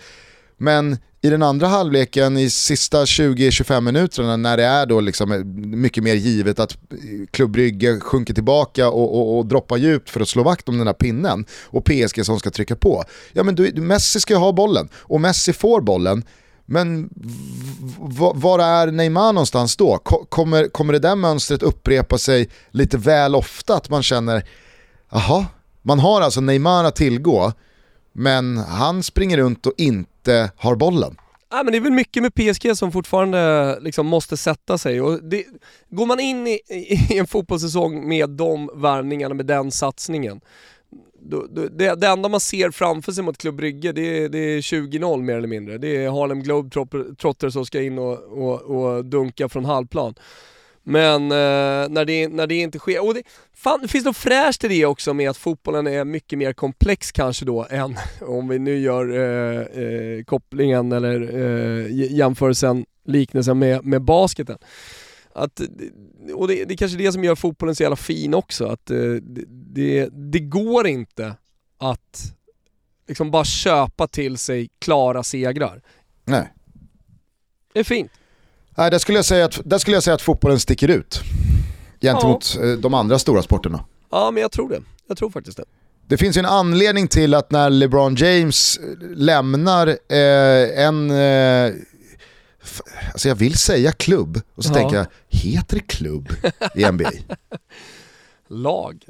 Men i den andra halvleken, i sista 20-25 minuterna när det är då liksom mycket mer givet att klubbrygge sjunker tillbaka och, och, och, droppar djupt för att slå vakt om den här pinnen och PSG som ska trycka på. Ja men du, Messi ska ju ha bollen och Messi får bollen. Men var är Neymar någonstans då? Kommer, kommer det där mönstret upprepa sig lite väl ofta? Att man känner, jaha, man har alltså Neymar att tillgå, men han springer runt och inte har bollen. Ja, men det är väl mycket med PSG som fortfarande liksom måste sätta sig. Och det, går man in i, i en fotbollssäsong med de värvningarna, med den satsningen, då, då, det, det enda man ser framför sig mot Club Brygge, det är, det är 20-0 mer eller mindre. Det är Harlem Globetrotters som ska in och, och, och dunka från halvplan. Men eh, när, det, när det inte sker, och det, fan, det finns något fräscht i det också med att fotbollen är mycket mer komplex kanske då än, om vi nu gör eh, eh, kopplingen eller eh, jämförelsen, liknelsen med, med basketen. Att, och det, det är kanske det som gör fotbollen så jävla fin också, att eh, det, det, det går inte att liksom bara köpa till sig klara segrar. Nej. Det är fint. Nej, där skulle jag säga att, där skulle jag säga att fotbollen sticker ut gentemot ja. Eh, de andra stora sporterna. Ja, men jag tror det. Jag tror faktiskt det. Det finns ju en anledning till att när LeBron James eh, lämnar eh, en, eh, alltså jag vill säga klubb, och så ja. tänker jag, heter det klubb i NBA? Lag.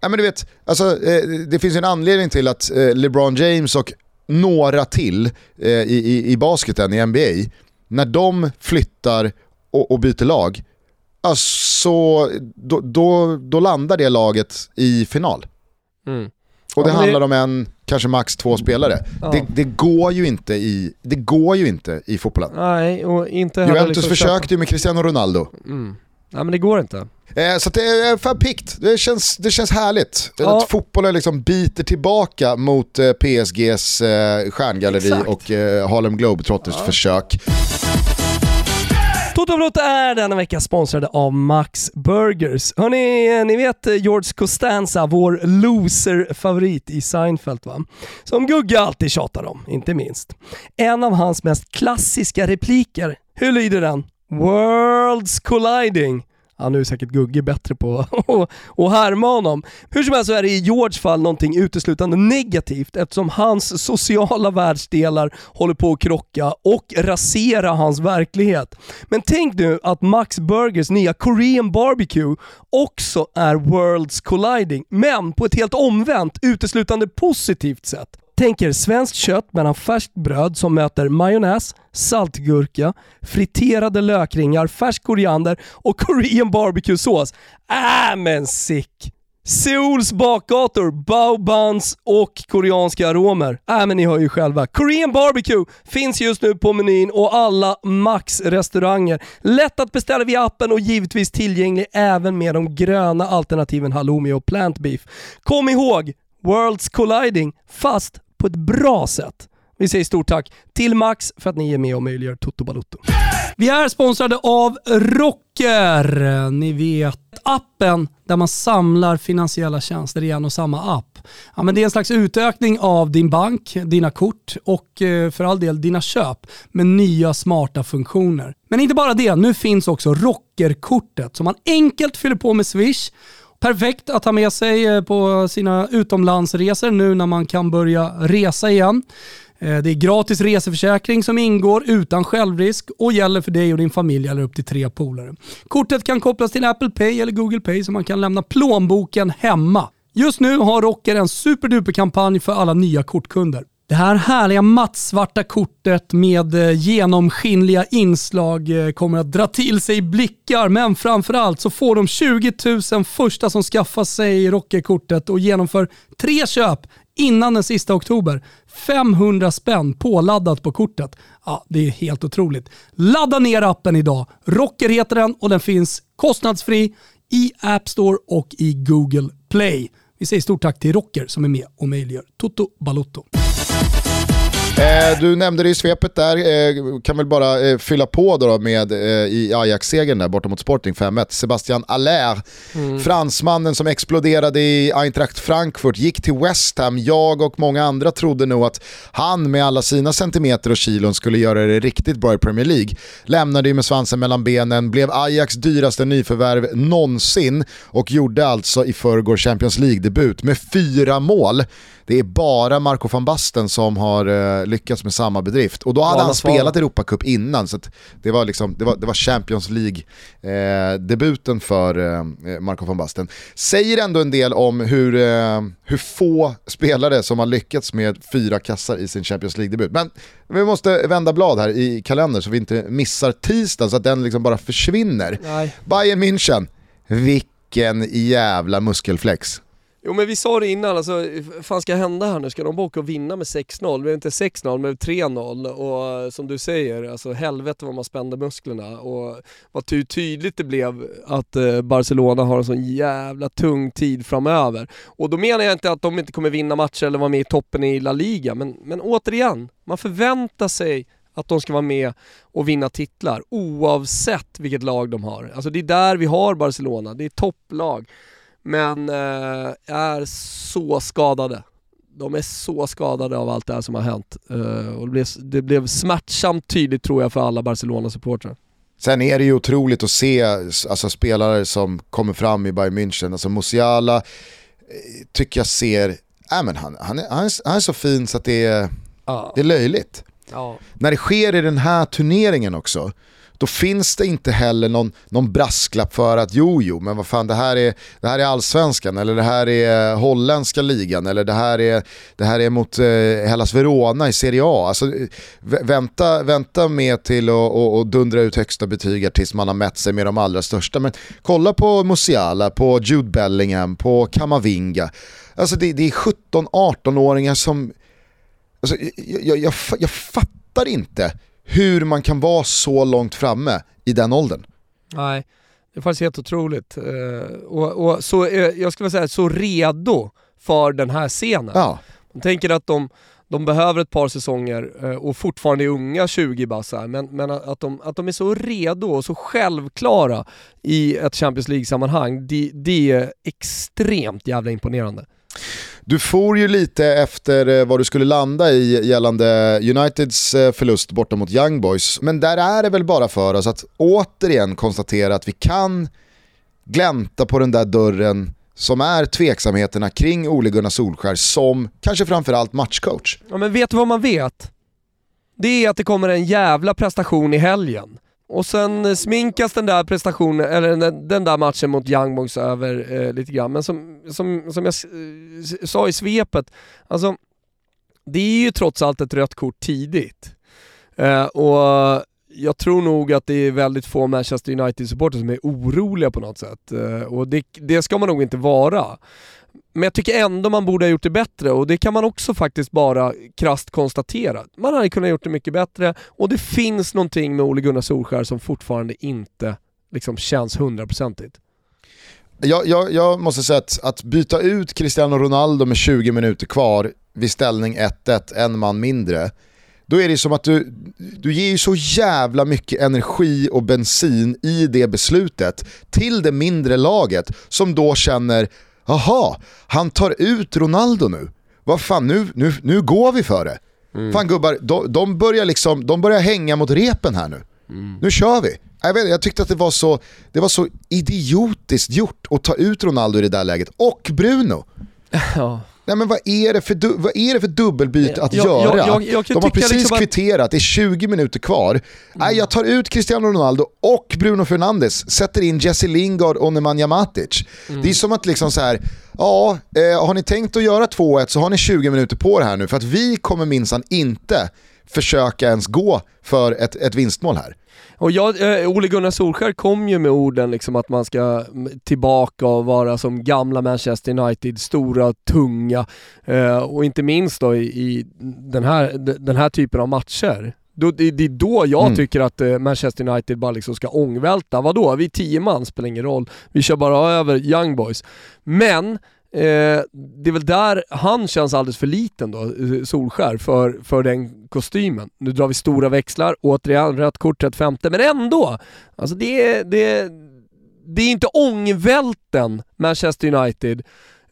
Ja, men du vet, alltså, eh, det finns en anledning till att eh, LeBron James och några till i, i, i basketen i NBA när de flyttar och, och byter lag, alltså, då, då, då, landar det laget i final. Mm. Och det ja, handlar det... om en, kanske max två spelare. Ja. Det, det, går ju inte i, det går ju inte i fotbollen. Nej, och inte Juventus liksom försökte ju med Cristiano Ronaldo. Mm. Nej men det går inte. Eh, så det är fan pikt. Det känns, det känns härligt. Ja. Att fotbollen liksom biter tillbaka mot eh, PSGs eh, stjärngalleri Exakt. och eh, Harlem Globetrotters ja. försök. Toto är denna vecka sponsrade av Max Burgers. Hörni, ni vet George Costanza, vår loser-favorit i Seinfeld va? Som Gugge alltid tjatar om, inte minst. En av hans mest klassiska repliker, hur lyder den? Worlds colliding. Han nu är säkert Gugge bättre på att härma honom. Hur som helst så är det i Georges fall någonting uteslutande negativt eftersom hans sociala världsdelar håller på att krocka och rasera hans verklighet. Men tänk nu att Max Burgers nya Korean Barbecue också är Worlds colliding, men på ett helt omvänt, uteslutande positivt sätt. Tänk er svenskt kött mellan färskt bröd som möter majonnäs, saltgurka, friterade lökringar, färsk koriander och Korean barbecue-sås. Äh men sick! Seouls bakgator, bao buns och koreanska aromer. Äh men ni hör ju själva. Korean barbecue finns just nu på menyn och alla Max-restauranger. Lätt att beställa via appen och givetvis tillgänglig även med de gröna alternativen halloumi och plant beef. Kom ihåg, Worlds colliding, fast på ett bra sätt. Vi säger stort tack till Max för att ni är med och möjliggör Toto Balutto. Vi är sponsrade av Rocker. Ni vet appen där man samlar finansiella tjänster i en och samma app. Ja, men det är en slags utökning av din bank, dina kort och eh, för all del dina köp med nya smarta funktioner. Men inte bara det, nu finns också Rockerkortet som man enkelt fyller på med Swish Perfekt att ha med sig eh, på sina utomlandsresor nu när man kan börja resa igen. Eh, det är gratis reseförsäkring som ingår utan självrisk och gäller för dig och din familj eller upp till tre polare. Kortet kan kopplas till Apple Pay eller Google Pay så man kan lämna plånboken hemma. Just nu har Rocker en superduper kampanj för alla nya kortkunder. Det här härliga mattsvarta kortet med eh, genomskinliga inslag eh, kommer att dra till sig blickar, men framförallt så får de 20 000 första som skaffar sig Rocker-kortet och genomför tre köp innan den sista oktober. 500 spänn påladdat på kortet. Ja, det är helt otroligt. Ladda ner appen idag. Rocker heter den och den finns kostnadsfri i App Store och i Google Play. Vi säger stort tack till Rocker som är med och möjliggör Toto Balotto. Eh, du nämnde det i svepet där, eh, kan väl bara eh, fylla på då, då med i Ajax-segern där borta mot Sporting 5-1. Sebastian Allaire, mm. fransmannen som exploderade i Eintracht Frankfurt, gick till West Ham. Jag och många andra trodde nog att han med alla sina centimeter och kilon skulle göra det riktigt bra i Premier League. Lämnade ju med svansen mellan benen, blev Ajax dyraste nyförvärv någonsin och gjorde alltså i förrgår Champions League-debut med fyra mål. Det är bara Marco van Basten som har lyckats med samma bedrift. Och då hade han spelat Europacup innan, så det, var liksom, det, var, det var Champions League-debuten eh, för eh, Marco van Basten. Säger ändå en del om hur, eh, hur få spelare som har lyckats med fyra kassar i sin Champions League-debut. Men vi måste vända blad här i kalendern så vi inte missar tisdagen så att den liksom bara försvinner. Nej. Bayern München, vilken jävla muskelflex. Jo men vi sa det innan, alltså, vad fan ska hända här nu? Ska de bara åka och vinna med 6-0? Det blev inte 6-0, men 3-0 och som du säger, alltså helvete vad man spände musklerna och vad tydligt det blev att eh, Barcelona har en sån jävla tung tid framöver. Och då menar jag inte att de inte kommer vinna matcher eller vara med i toppen i La Liga, men, men återigen, man förväntar sig att de ska vara med och vinna titlar oavsett vilket lag de har. Alltså det är där vi har Barcelona, det är topplag men eh, är så skadade. De är så skadade av allt det här som har hänt. Eh, och det, blev, det blev smärtsamt tydligt tror jag för alla Barcelona-supportrar. Sen är det ju otroligt att se alltså, spelare som kommer fram i Bayern München. Alltså Musiala eh, tycker jag ser, äh, men han, han, är, han, är, han är så fin så att det är, ja. det är löjligt. Ja. När det sker i den här turneringen också, då finns det inte heller någon, någon brasklapp för att jo, jo, men vad fan det här är, det här är allsvenskan eller det här är holländska ligan eller det här är, det här är mot eh, Hellas Verona i Serie A. Alltså, vänta, vänta med till att och, och dundra ut högsta betyg tills man har mätt sig med de allra största. Men kolla på Musiala, på Jude Bellingham, på Kamavinga. Alltså det, det är 17-18-åringar som... Alltså, jag, jag, jag, jag fattar inte hur man kan vara så långt framme i den åldern. Nej, det är faktiskt helt otroligt. Uh, och, och, så, uh, jag skulle säga så redo för den här scenen. Ja. Man tänker att de, de behöver ett par säsonger uh, och fortfarande är unga 20 bassar, men, men att, de, att de är så redo och så självklara i ett Champions League-sammanhang, det, det är extremt jävla imponerande. Du får ju lite efter eh, vad du skulle landa i gällande Uniteds eh, förlust borta mot Young Boys. Men där är det väl bara för oss att återigen konstatera att vi kan glänta på den där dörren som är tveksamheterna kring Ole Gunnar Solskär som kanske framförallt matchcoach. Ja men vet du vad man vet? Det är att det kommer en jävla prestation i helgen. Och sen eh, sminkas den där prestationen, eller den, den där matchen mot Young Boys över eh, lite grann. Men som, som, som jag eh, sa i svepet, alltså det är ju trots allt ett rött kort tidigt. Eh, och jag tror nog att det är väldigt få Manchester United-supportrar som är oroliga på något sätt. Eh, och det, det ska man nog inte vara. Men jag tycker ändå man borde ha gjort det bättre och det kan man också faktiskt bara krast konstatera. Man hade kunnat gjort det mycket bättre och det finns någonting med Ole Gunnar Solskär som fortfarande inte liksom känns hundraprocentigt. Jag, jag, jag, måste säga att, att byta ut Cristiano Ronaldo med 20 minuter kvar vid ställning 1-1, en man mindre, då är det som att du, du ger ju så jävla mycket energi och bensin i det beslutet till det mindre laget som då känner Jaha, han tar ut Ronaldo nu. Vad fan, nu, nu, nu går vi för det. Mm. Fan gubbar, de, de, börjar liksom, de börjar hänga mot repen här nu. Mm. Nu kör vi. Jag, vet, jag tyckte att det var, så, det var så idiotiskt gjort att ta ut Ronaldo i det där läget. Och Bruno. Ja. Nej men vad är det för, du, vad är det för dubbelbyte att Jag- göra? jag- jag De har precis liksom kvitterat, det är 20 minuter kvar. Nej, jag tar ut Cristiano Ronaldo och Bruno Fernandes, sätter in Jesse Lingard och Nemanja Matic. Mm. Det är som att liksom så här, ja, eh, har ni tänkt att göra 2-1 så har ni 20 minuter på det här nu för att vi kommer minsann inte försöka ens gå för ett, ett vinstmål här. Och jag, eh, Ole Gunnar Solskjaer kom ju med orden liksom att man ska tillbaka och vara som gamla Manchester United, stora, tunga eh, och inte minst då i, i den, här, den här typen av matcher. Då, det, det är då jag Mm. tycker att eh, Manchester United bara liksom ska ångvälta. Vadå? Vi är tio man, spelar ingen roll. Vi kör bara över Young Boys. Men Eh, det är väl där han känns alldeles för liten då, eh, Solskär för, för den kostymen. Nu drar vi stora växlar, återigen rött kort 35 men ändå! Alltså det är, det är, det är inte ångvälten Manchester United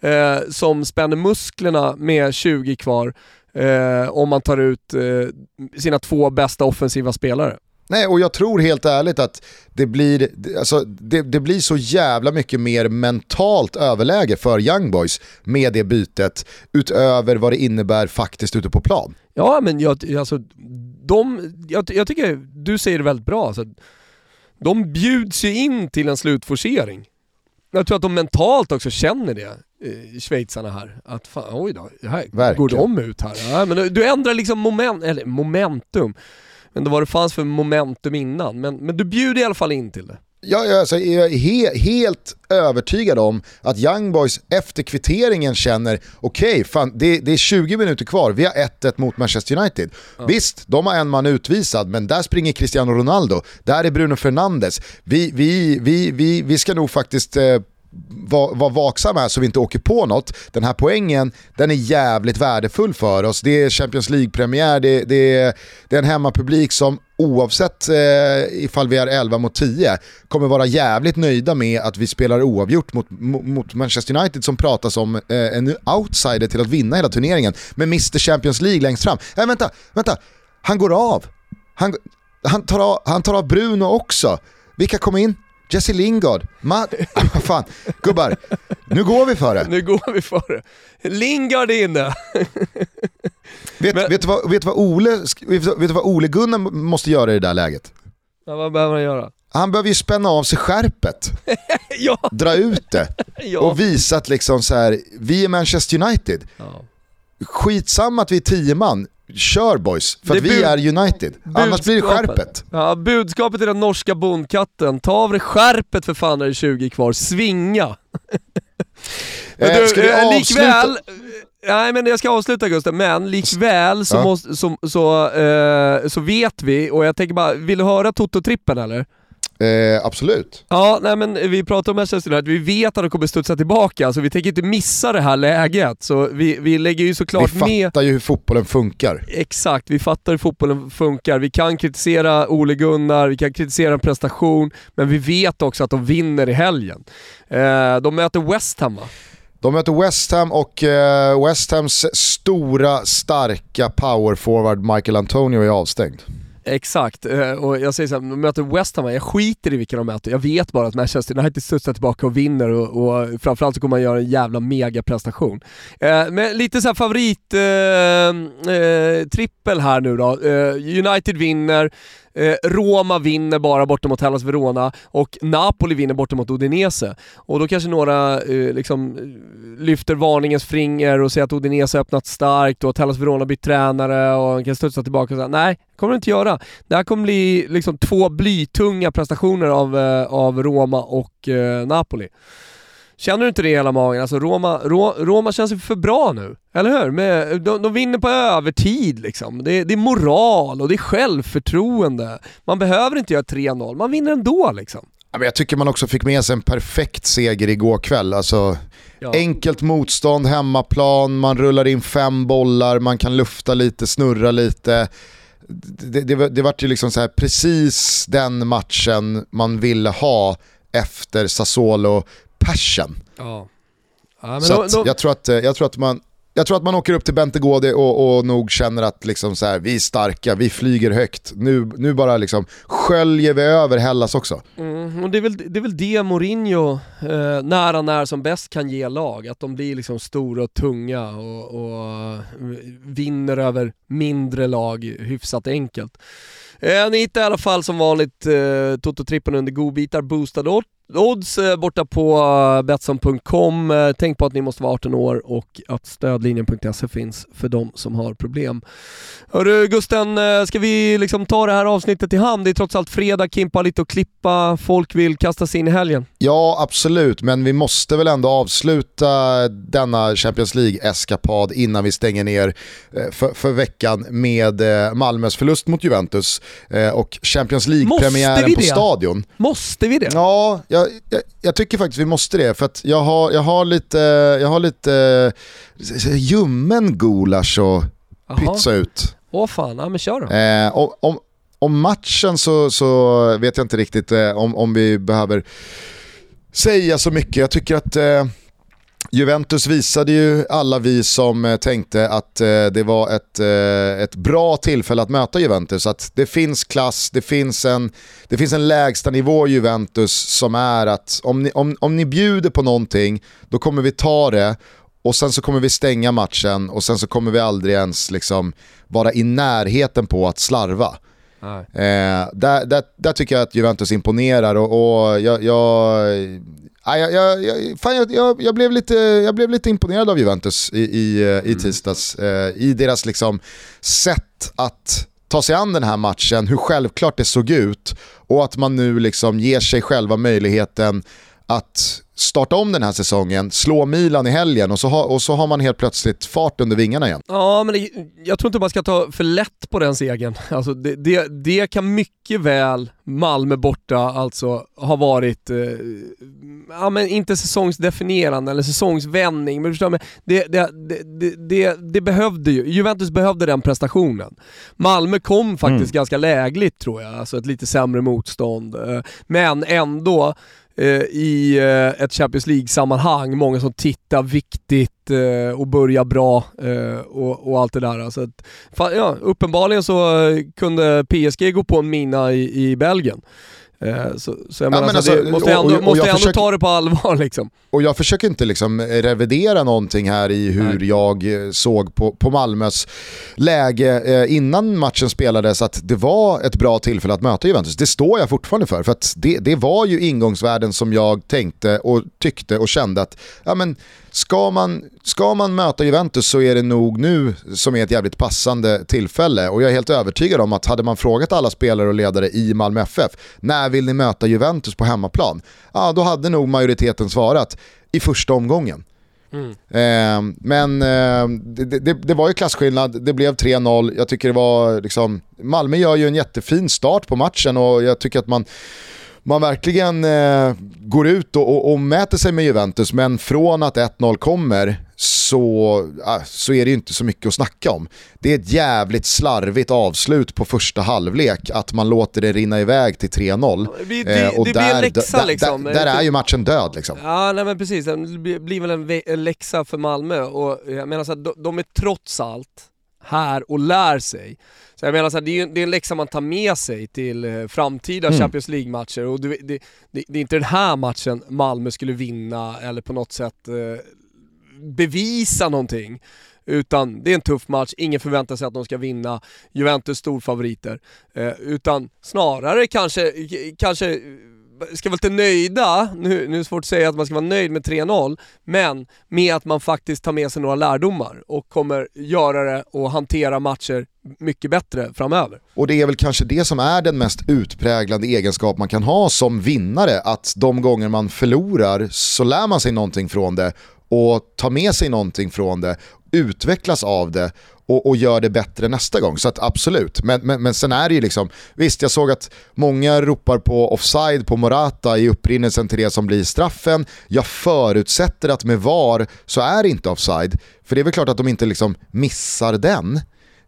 eh, som spänner musklerna med 20 kvar eh, om man tar ut eh, sina två bästa offensiva spelare. Nej, och jag tror helt ärligt att det blir, alltså, det, det blir så jävla mycket mer mentalt överläge för Young Boys med det bytet utöver vad det innebär faktiskt ute på plan. Ja men jag, alltså, de, jag, jag tycker, du säger det väldigt bra. Alltså, de bjuds ju in till en slutforcering. Jag tror att de mentalt också känner det, eh, schweizarna här. Att fan, oj då, här Verkligen. går de ut här. Ja, men du, ändrar liksom moment, eller momentum. Men var det fanns för momentum innan. Men, men du bjuder i alla fall in till det. Jag, jag, alltså, jag är he, helt övertygad om att Young Boys efter kvitteringen känner okej, fan det, det är 20 minuter kvar, vi har 1-1 mot Manchester United. Visst, de har en man utvisad, men där springer Cristiano Ronaldo, där är Bruno Fernandes. Vi, vi, vi, vi, vi ska nog faktiskt eh, vara var vaksamma här så vi inte åker på något. Den här poängen, den är jävligt värdefull för oss. Det är Champions League-premiär, det, det, är, det är en hemmapublik som oavsett eh, ifall vi är 11 mot 10 kommer vara jävligt nöjda med att vi spelar oavgjort mot, mot Manchester United som pratas om eh, en outsider till att vinna hela turneringen med Mr Champions League längst fram. Nej vänta, vänta, han går av. Han, han, tar av han tar av Bruno också. Vilka kom in? Jesse Lingard, Matt... Ah, fan, gubbar, nu går vi för det. Nu går vi för det. Lingard är inne. Vet, Men- vet, du vad, vet, vad Ole, vet, du- vet du vad Ole Gunnar måste göra i det där läget? Ja, vad behöver man göra? Han behöver ju spänna av sig skärpet, ja, dra ut det ja. och visa att liksom så här, vi är Manchester United. ja. Skitsamma att vi är tio man, kör boys, för att vi är United. Annars blir det skärpet. Ja, budskapet till den norska bondkatten. Ta av dig skärpet för fan när det är 20 kvar. Svinga! Eh, du, ska vi eh, avsluta? likväl, nej men jag ska avsluta Gustav, men likväl så, Ja. måste, så, så, eh, så vet vi, och jag tänker bara, vill du höra Toto-trippen eller? Eh, absolut. Ja, nej men vi pratar om Manchester United, vi vet att de kommer studsa tillbaka, så vi tänker inte missa det här läget. Så vi, vi lägger ju Vi såklart med fattar ju hur fotbollen funkar. Exakt, vi fattar hur fotbollen funkar. Vi kan kritisera Ole Gunnar, vi kan kritisera en prestation, men vi vet också att de vinner i helgen. Eh, de möter West Ham va? De möter West Ham och eh, West Hams stora, starka powerforward Michael Antonio är avstängd. Exakt, eh, och jag säger såhär, de möter West Ham, jag skiter i vilka de möter. Jag vet bara att Manchester United studsar tillbaka och vinner och, och framförallt så kommer man göra en jävla megaprestation. Eh, men lite såhär favorit eh, eh, trippel här nu då. Eh, United vinner, Eh, Roma vinner bara borta mot Hellas Verona och Napoli vinner borta mot Udinese. Och då kanske några eh, liksom eh, lyfter varningens finger och säger att Udinese har öppnat starkt och att Hellas Verona bytt tränare och kan studsa tillbaka och säga nej, det kommer det inte göra. Det här kommer bli liksom två blytunga prestationer av, eh, av Roma och eh, Napoli. Känner du inte det i hela magen? Alltså Roma, Ro, Roma känns för bra nu, eller hur? Med, de, de vinner på övertid liksom. Det, det är moral och det är självförtroende. Man behöver inte göra 3-0, man vinner ändå liksom. Jag tycker man också fick med sig en perfekt seger igår kväll. Alltså, Ja. Enkelt motstånd, hemmaplan, man rullar in fem bollar, man kan lufta lite, snurra lite. Det, det, det, det vart ju liksom så här, precis den matchen man ville ha efter Sassuolo passion. Ja. Ja, Så då, då, jag, tror att, eh, jag tror att man jag tror att man åker upp till Bentegård och, och nog känner att liksom så här, vi är starka, vi flyger högt. Nu, nu bara liksom sköljer vi över Hellas också. Mm, och det, är väl, det är väl det Mourinho, eh, när han är som bäst, kan ge lag. Att de blir liksom stora och tunga och, och vinner över mindre lag hyfsat enkelt. Eh, ni hittar i alla fall som vanligt eh, Toto-trippen under godbitar, boostad odds odds eh, borta på eh, Betsson.com. Eh, tänk på att ni måste vara 18 år och att stödlinjen.se finns för de som har problem. Hörru Gusten, ska vi liksom ta det här avsnittet i hand? Det är trots allt fredag, Kimpa lite och klippa, folk vill kasta sig in i helgen. Ja, absolut, men vi måste väl ändå avsluta denna Champions League-eskapad innan vi stänger ner för, för veckan med Malmös förlust mot Juventus och Champions League-premiären på Stadion. Måste vi det? Ja, jag jag, jag, tycker faktiskt vi måste det, för att jag har, jag har lite, jag har lite ljummen gulasch att pytsa ut. Åh fan, ja men kör då. Eh, om, om, om, matchen så, så vet jag inte riktigt eh, om, om vi behöver säga så mycket. Jag tycker att eh, Juventus visade ju alla vi som eh, tänkte att eh, det var ett, eh, ett bra tillfälle att möta Juventus. Att det finns klass, det finns en, det finns en lägsta nivå i Juventus som är att om ni, om, om ni bjuder på någonting, då kommer vi ta det och sen så kommer vi stänga matchen och sen så kommer vi aldrig ens liksom vara i närheten på att slarva. Eh, där, där, där, tycker jag att Juventus imponerar och, och jag, jag jag, jag, jag, fan, jag, jag, blev lite, jag blev lite imponerad av Juventus i, i, eh, i mm. tisdags. Eh, I deras liksom sätt att ta sig an den här matchen, hur självklart det såg ut och att man nu liksom ger sig själva möjligheten att starta om den här säsongen, slå Milan i helgen och så, ha, och så har man helt plötsligt fart under vingarna igen. Ja, men det, jag tror inte man ska ta för lätt på den segern. Alltså det, det, det kan mycket väl Malmö borta alltså ha varit, eh, ja men inte säsongsdefinierande eller säsongsvändning, men förstår du, det, det, det, det, behövde ju, Juventus behövde den prestationen. Malmö kom faktiskt mm. ganska lägligt tror jag, alltså ett lite sämre motstånd, eh, men ändå Eh, i eh, ett Champions League-sammanhang, många som tittar viktigt eh, och börjar bra eh, och, och, allt det där. Så att, ja, uppenbarligen så eh, kunde PSG gå på en mina i, i Belgien. Eh, så, så jag menar, men alltså, måste ändå, och, och måste ändå försöker, ta det på allvar liksom. Och jag försöker inte liksom revidera någonting här i hur Nej. jag eh, såg på, på Malmös läge eh, innan matchen spelades att det var ett bra tillfälle att möta Juventus. Det står jag fortfarande för, för att det, det var ju ingångsvärden som jag tänkte och tyckte och kände att ja, men, ska man, ska man möta Juventus så är det nog nu som är ett jävligt passande tillfälle. Och jag är helt övertygad om att hade man frågat alla spelare och ledare i Malmö FF, när vill ni möta Juventus på hemmaplan? Ja, då hade nog majoriteten svarat i första omgången. Mm. Eh, men eh, det, det, det, var ju klasskillnad, det blev 3-0. Jag tycker det var liksom, Malmö gör ju en jättefin start på matchen och jag tycker att man man verkligen eh, går ut och, och, och, mäter sig med Juventus, men från att 1-0 kommer så, så är det ju inte så mycket att snacka om. Det är ett jävligt slarvigt avslut på första halvlek, att man låter det rinna iväg till 3-0. Det, det, eh, och det där, blir en läxa liksom. Där, där, är ju matchen död liksom. Ja, nej men precis. Det blir väl en, en läxa för Malmö och jag menar så här, de, de är trots allt här och lär sig. Så jag menar så här, det, är, det är en läxa man tar med sig till eh, framtida mm. Champions League-matcher och det, det, det, är inte den här matchen Malmö skulle vinna eller på något sätt eh, bevisa någonting. Utan det är en tuff match, ingen förväntar sig att de ska vinna, Juventus storfavoriter. Eh, utan snarare kanske, kanske ska vara lite nöjda, nu, nu är det svårt att säga att man ska vara nöjd med 3-0, men med att man faktiskt tar med sig några lärdomar och kommer göra det och hantera matcher mycket bättre framöver. Och det är väl kanske det som är den mest utpräglande egenskap man kan ha som vinnare, att de gånger man förlorar så lär man sig någonting från det och tar med sig någonting från det, utvecklas av det och, och gör det bättre nästa gång. Så att absolut, men, men, men sen är det ju liksom, visst jag såg att många ropar på offside på Morata i upprinnelsen till det som blir straffen. Jag förutsätter att med VAR så är det inte offside, för det är väl klart att de inte liksom missar den.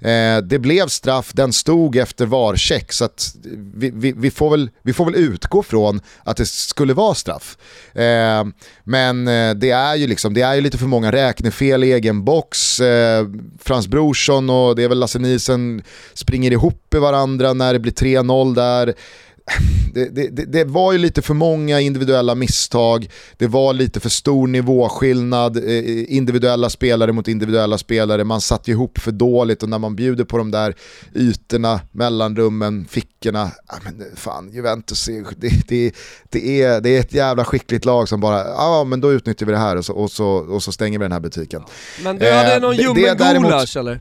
Eh, det blev straff, den stod efter varcheck så att vi, vi, vi, får väl, vi får väl utgå från att det skulle vara straff. Eh, men eh, det är ju liksom, det är ju lite för många räknefel i egen box. Eh, Frans Brorsson och det är väl Lasse Nielsen springer ihop i varandra när det blir 3-0 där det, det, det, var ju lite för många individuella misstag, det var lite för stor nivåskillnad, eh, individuella spelare mot individuella spelare, man satt ihop för dåligt och när man bjuder på de där ytorna, mellanrummen, fickorna, ja, men fan Juventus, det, det, det, är, det är ett jävla skickligt lag som bara, ja men då utnyttjar vi det här och så, och så, och så stänger vi den här butiken. Men du hade eh, någon ljummen-gulasch eller?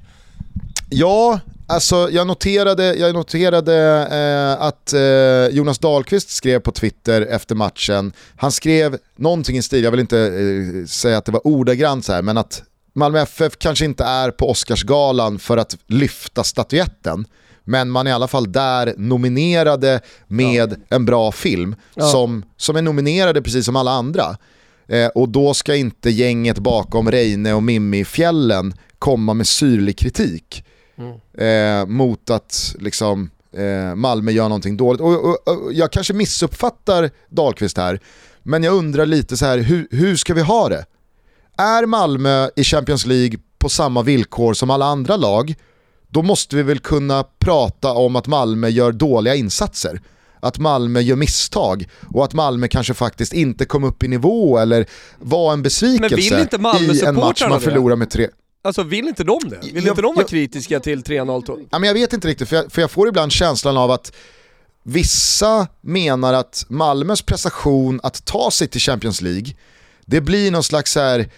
Ja, Alltså jag noterade, jag noterade eh, att eh, Jonas Dahlqvist skrev på Twitter efter matchen, han skrev någonting i stil, jag vill inte eh, säga att det var ordagrant så här, men att Malmö FF kanske inte är på Oscarsgalan för att lyfta statyetten, men man är i alla fall där nominerade med ja. en bra film ja. som, som är nominerade precis som alla andra. Eh, och då ska inte gänget bakom Reine och Mimmi i fjällen komma med syrlig kritik. Mm. Eh, mot att liksom, eh, Malmö gör någonting dåligt. Och, och, och, jag kanske missuppfattar Dahlqvist här, men jag undrar lite så här, hur, hur ska vi ha det? Är Malmö i Champions League på samma villkor som alla andra lag, då måste vi väl kunna prata om att Malmö gör dåliga insatser. Att Malmö gör misstag och att Malmö kanske faktiskt inte kom upp i nivå eller var en besvikelse i en match man förlorar med tre. Alltså vill inte de det? Vill jag, inte de vara jag, kritiska till 3-0? Ja, men jag vet inte riktigt, för jag, för jag får ibland känslan av att vissa menar att Malmös prestation att ta sig till Champions League, det blir någon slags här,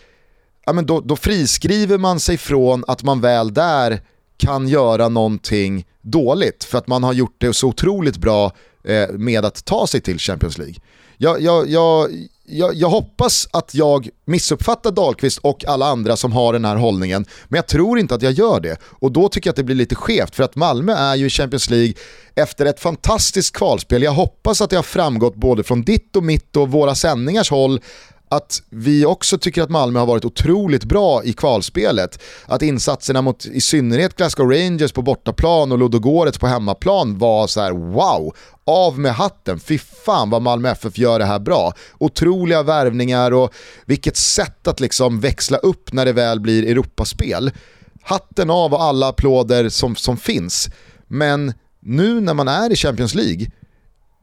ja, men då, då friskriver man sig från att man väl där kan göra någonting dåligt för att man har gjort det så otroligt bra eh, med att ta sig till Champions League. Jag, jag, jag, jag, jag, hoppas att jag missuppfattar Dahlqvist och alla andra som har den här hållningen, men jag tror inte att jag gör det. Och då tycker jag att det blir lite skevt, för att Malmö är ju i Champions League efter ett fantastiskt kvalspel. Jag hoppas att det har framgått både från ditt och mitt och våra sändningars håll att vi också tycker att Malmö har varit otroligt bra i kvalspelet. Att insatserna mot i synnerhet Glasgow Rangers på bortaplan och Ludogorets på hemmaplan var så här: wow, av med hatten, fy fan vad Malmö FF gör det här bra. Otroliga värvningar och vilket sätt att liksom växla upp när det väl blir Europaspel. Hatten av och alla applåder som, som finns. Men nu när man är i Champions League,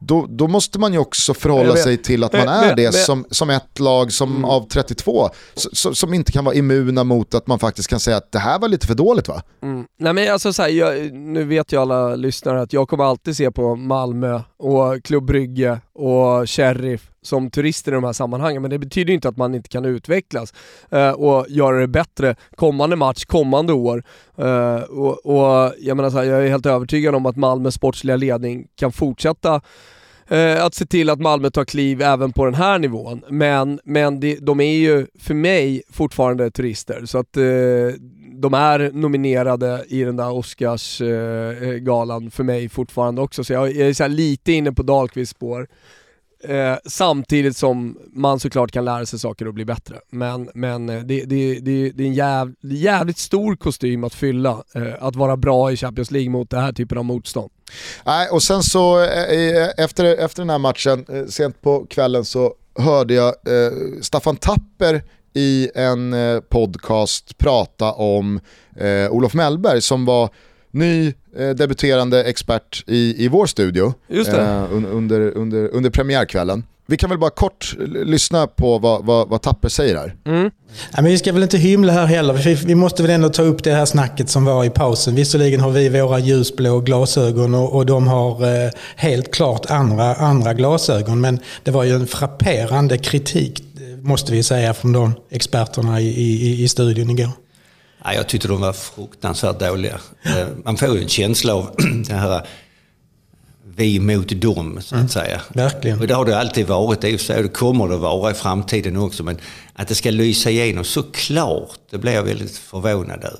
då, då, måste man ju också förhålla sig till att man är men, det men, som, som ett lag som mm. av 32 som, som inte kan vara immuna mot att man faktiskt kan säga att det här var lite för dåligt va? Mm. Nej men alltså så här, jag, nu vet ju alla lyssnare att jag kommer alltid se på Malmö och Klubb Brygge och Sheriff som turister i de här sammanhangen, men det betyder inte att man inte kan utvecklas eh, och göra det bättre kommande match, kommande år. Eh, och, och, jag menar så här, jag är helt övertygad om att Malmös sportsliga ledning kan fortsätta eh, att se till att Malmö tar kliv även på den här nivån. Men, men det, de är ju för mig fortfarande turister, så att eh, de är nominerade i den där Oscarsgalan eh, eh, för mig fortfarande också, så jag, är så lite inne på Dahlqvists spår. Eh, samtidigt som man såklart kan lära sig saker och bli bättre. Men, men eh, det, det, det, det är en jäv, jävligt stor kostym att fylla, eh, att vara bra i Champions League mot den här typen av motstånd. Nej, och sen så eh, efter, efter den här matchen, sent på kvällen så hörde jag Staffan Tapper i en podcast prata om Olof Mellberg som var ny eh, debuterande expert i, i vår studio eh, under, under, under premiärkvällen. Vi kan väl bara kort lyssna på vad, vad, vad Tapper säger här. Mm. Ja, men vi ska väl inte hymla här heller. Vi, vi, måste väl ändå ta upp det här snacket som var i pausen. Visserligen har vi våra ljusblå glasögon och, och de har eh, helt klart andra, andra glasögon. Men det var ju en frapperande kritik, måste vi säga, från de experterna i, i, i studion igår. Ja, jag tyckte de var fruktansvärt dåliga. Eh, man får ju en känsla av det här vi mot dem, så att mm. säga. Verkligen. Och det har det alltid varit, det är så, det kommer det vara i framtiden också. Men att det ska lysa igenom så klart, det blir jag väldigt förvånad över.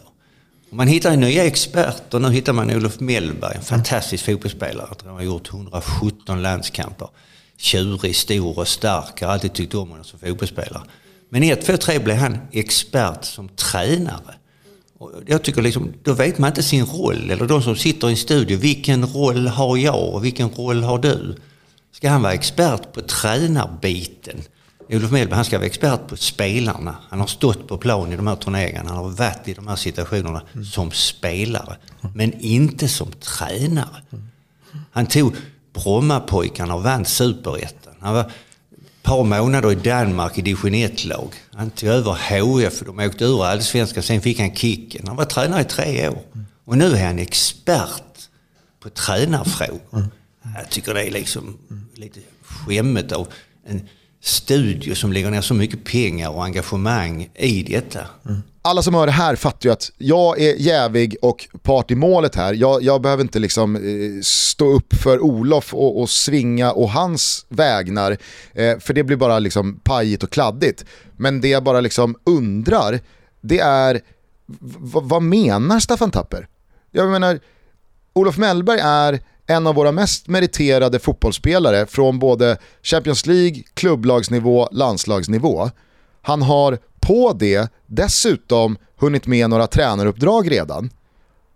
Man hittar nya experter, nu hittar man Olof Mellberg, en fantastisk mm. fotbollsspelare. Han har gjort 117 landskamper. Tjurig, stor och stark, jag har alltid tyckt om honom som fotbollsspelare. Men i 1, 2, 3 blev han expert som tränare. Och jag tycker liksom, då vet man inte sin roll. Eller de som sitter i en studio, vilken roll har jag och vilken roll har du? Ska han vara expert på tränarbiten? Olof Mellberg han ska vara expert på spelarna. Han har stått på plan i de här turneringarna. Han har varit i de här situationerna mm. som spelare. Men inte som tränare. Han tog Brommapojkarna och vann superettan. Han var ett par månader i Danmark i division 1-lag. Han tog över HF, de åkte ur allsvenskan, sen fick han kicken. Han var tränare i tre år. Och nu är han expert på tränarfrågor. Jag tycker det är liksom lite skämmigt av en studio som lägger ner så mycket pengar och engagemang i detta. Mm. Alla som hör det här fattar ju att jag är jävig och part i målet här. Jag, jag behöver inte liksom eh, stå upp för Olof och, och svinga och hans vägnar. Eh, för det blir bara liksom pajigt och kladdigt. Men det jag bara liksom undrar, det är vad menar Staffan Tapper? Jag menar, Olof Mellberg är en av våra mest meriterade fotbollsspelare från både Champions League, klubblagsnivå, landslagsnivå. Han har på det dessutom hunnit med några tränaruppdrag redan.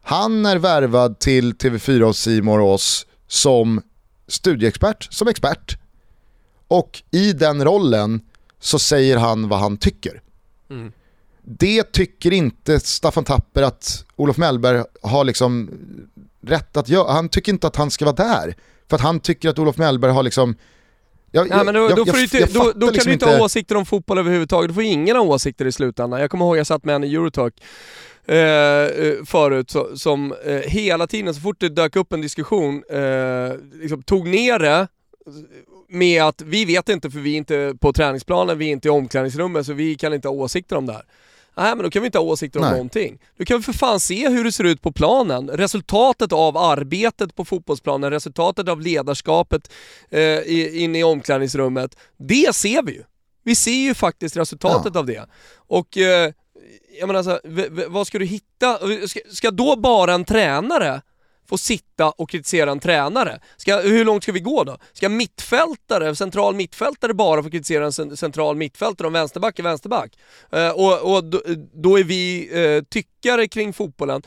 Han är värvad till TV4 och Simor och oss som studieexpert, som expert. Och i den rollen så säger han vad han tycker. Mm. Det tycker inte Staffan Tapper att Olof Mellberg har liksom rätt att göra. Han tycker inte att han ska vara där. För att han tycker att Olof Mellberg har liksom jag, ja, men då, jag, då, jag, inte, då, då kan liksom du inte ha åsikter om fotboll överhuvudtaget. Du får ingen ha åsikter i slutändan. Jag kommer ihåg jag satt med en i Eurotalk eh, eh, förut så, som eh, hela tiden, så fort det dök upp en diskussion, eh, liksom, tog ner det med att vi vet inte för vi är inte på träningsplanen, vi är inte i omklädningsrummet så vi kan inte ha åsikter om det här. Nej men då kan vi inte ha åsikter om Nej. någonting. Du kan vi för fan se hur det ser ut på planen. Resultatet av arbetet på fotbollsplanen, resultatet av ledarskapet eh, inne i omklädningsrummet. Det ser vi ju. Vi ser ju faktiskt resultatet ja. av det. Och eh, jag menar alltså, vad ska du hitta? Ska, ska då bara en tränare få sitta och kritisera en tränare. Ska, hur långt ska vi gå då? Ska mittfältare, central mittfältare bara få kritisera en central mittfältare om vänsterback är vänsterback? Eh, och, och då, då, är vi eh, tyckare kring fotbollen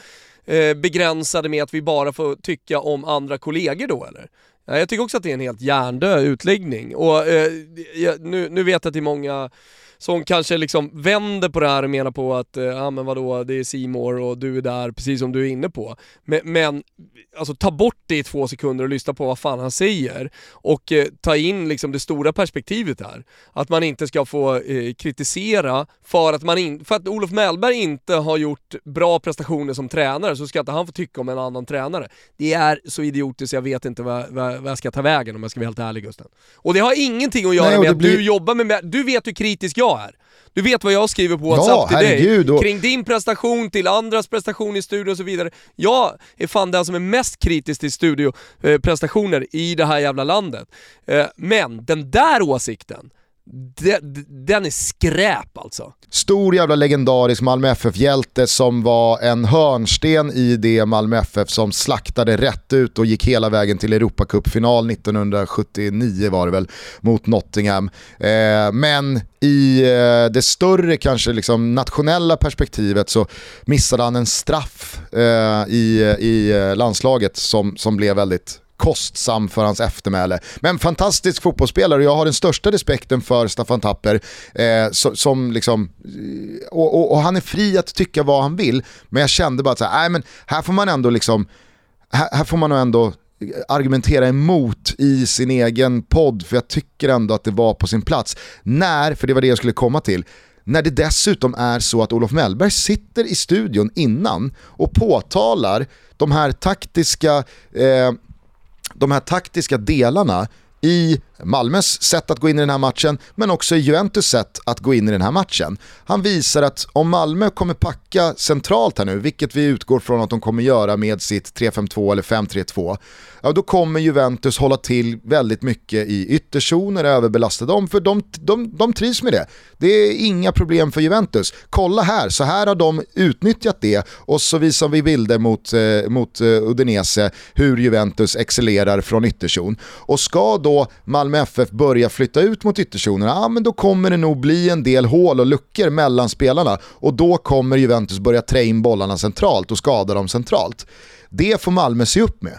eh, begränsade med att vi bara får tycka om andra kollegor då eller? Jag tycker också att det är en helt hjärndöd utläggning och eh, nu, nu vet jag att det är många som kanske liksom vänder på det här och menar på att, eh, ja eh, men vadå, det är Simor och du är där, precis som du är inne på. Men, men alltså ta bort det i två sekunder och lyssna på vad fan han säger och eh, ta in liksom det stora perspektivet här. Att man inte ska få eh, kritisera för att, man in, för att Olof Mellberg inte har gjort bra prestationer som tränare så ska inte han få tycka om en annan tränare. Det är så idiotiskt jag vet inte vad, vad, vad jag ska ta vägen om jag ska vara helt ärlig Gusten. Och det har ingenting att göra Nej, med att blir... du jobbar med, du vet hur kritisk jag är. Du vet vad jag skriver på WhatsApp ja, till dig, och... kring din prestation, till andras prestation i studio och så vidare. Jag är fan den som är mest kritisk till studioprestationer i det här jävla landet. Eh, men den där åsikten, den är skräp alltså. Stor jävla legendarisk Malmö FF-hjälte som var en hörnsten i det Malmö FF som slaktade rätt ut och gick hela vägen till Europacupfinal 1979 var det väl, mot Nottingham. Eh, men i eh, det större kanske liksom nationella perspektivet så missade han en straff eh, i, i eh, landslaget som, som blev väldigt kostsam för hans eftermäle. Men fantastisk fotbollsspelare och jag har den största respekten för Staffan Tapper. Eh, som, som liksom, eh, och, och, och, han är fri att tycka vad han vill, men jag kände bara att här, men här får man ändå liksom, här, här får man ändå argumentera emot i sin egen podd, för jag tycker ändå att det var på sin plats. När, för det var det jag skulle komma till, när det dessutom är så att Olof Mellberg sitter i studion innan och påtalar de här taktiska eh, de här taktiska delarna i Malmös sätt att gå in i den här matchen, men också Juventus sätt att gå in i den här matchen. Han visar att om Malmö kommer packa centralt här nu, vilket vi utgår från att de kommer göra med sitt 3-5-2 eller 5-3-2, ja då kommer Juventus hålla till väldigt mycket i ytterzoner, överbelasta dem, för de, de, de trivs med det. Det är inga problem för Juventus. Kolla här, så här har de utnyttjat det och så visar vi bilder mot, eh, mot eh, Udinese hur Juventus excellerar från ytterzon. Och ska då Malmö Malmö FF börjar flytta ut mot ytterzonerna, ja men då kommer det nog bli en del hål och luckor mellan spelarna och då kommer Juventus börja trä in bollarna centralt och skada dem centralt. Det får Malmö se upp med.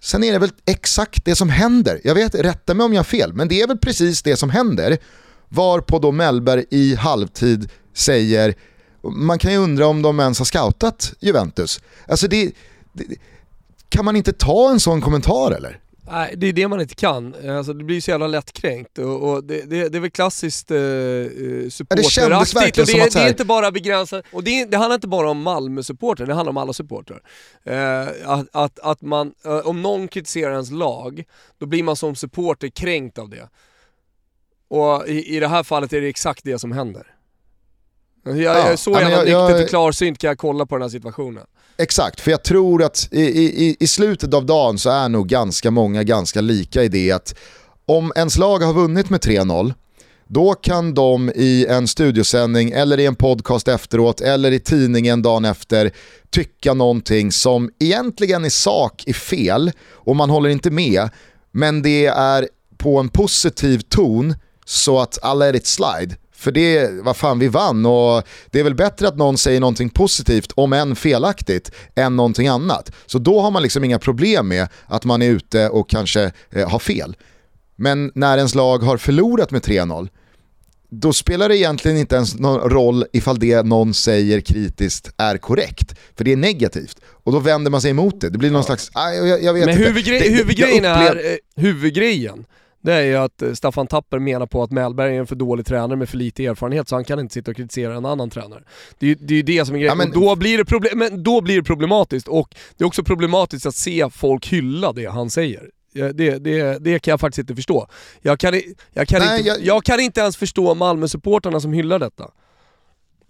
Sen är det väl exakt det som händer. Jag vet, rätta mig om jag har fel, men det är väl precis det som händer. Varpå då Mellberg i halvtid säger, man kan ju undra om de ens har scoutat Juventus. Alltså det, det kan man inte ta en sån kommentar eller? Nej, det är det man inte kan. Alltså, det blir så jävla lättkränkt och, och det, det, det, är väl klassiskt eh, supporteraktigt. Ja, det, det, det är inte bara begränsat, och det, det handlar inte bara om Malmö-supportrar, det handlar om alla supportrar. Eh, att, att, att man, eh, om någon kritiserar ens lag, då blir man som supporter kränkt av det. Och i, i det här fallet är det exakt det som händer. Jag, ja, jag är så jävla nykter jag, och klarsynt kan jag kolla på den här situationen. Exakt, för jag tror att i, i, i slutet av dagen så är nog ganska många ganska lika i det att om ens lag har vunnit med 3-0, då kan de i en studiosändning eller i en podcast efteråt eller i tidningen dagen efter tycka någonting som egentligen i sak är fel och man håller inte med, men det är på en positiv ton så att I let it slide. För det, vad fan vi vann och det är väl bättre att någon säger någonting positivt, om än felaktigt, än någonting annat. Så då har man liksom inga problem med att man är ute och kanske eh, har fel. Men när ens lag har förlorat med 3-0, då spelar det egentligen inte ens någon roll ifall det någon säger kritiskt är korrekt. För det är negativt. Och då vänder man sig emot det. Det blir någon slags, jag, jag vet Men inte. Huvudgre det, huvudgrejen är, eh, huvudgrejen det är ju att eh, Staffan Tapper menar på att Mellberg är en för dålig tränare med för lite erfarenhet så han kan inte sitta och kritisera en annan tränare. Det är ju det, är det som är grejen. Ja, men... då, blir det problem men då blir det problematiskt och det är också problematiskt att se folk hylla det han säger. Det, det, det kan jag faktiskt inte förstå. Jag kan, jag kan, Nej, inte, jag... jag kan inte ens förstå Malmö-supporterna som hyllar detta.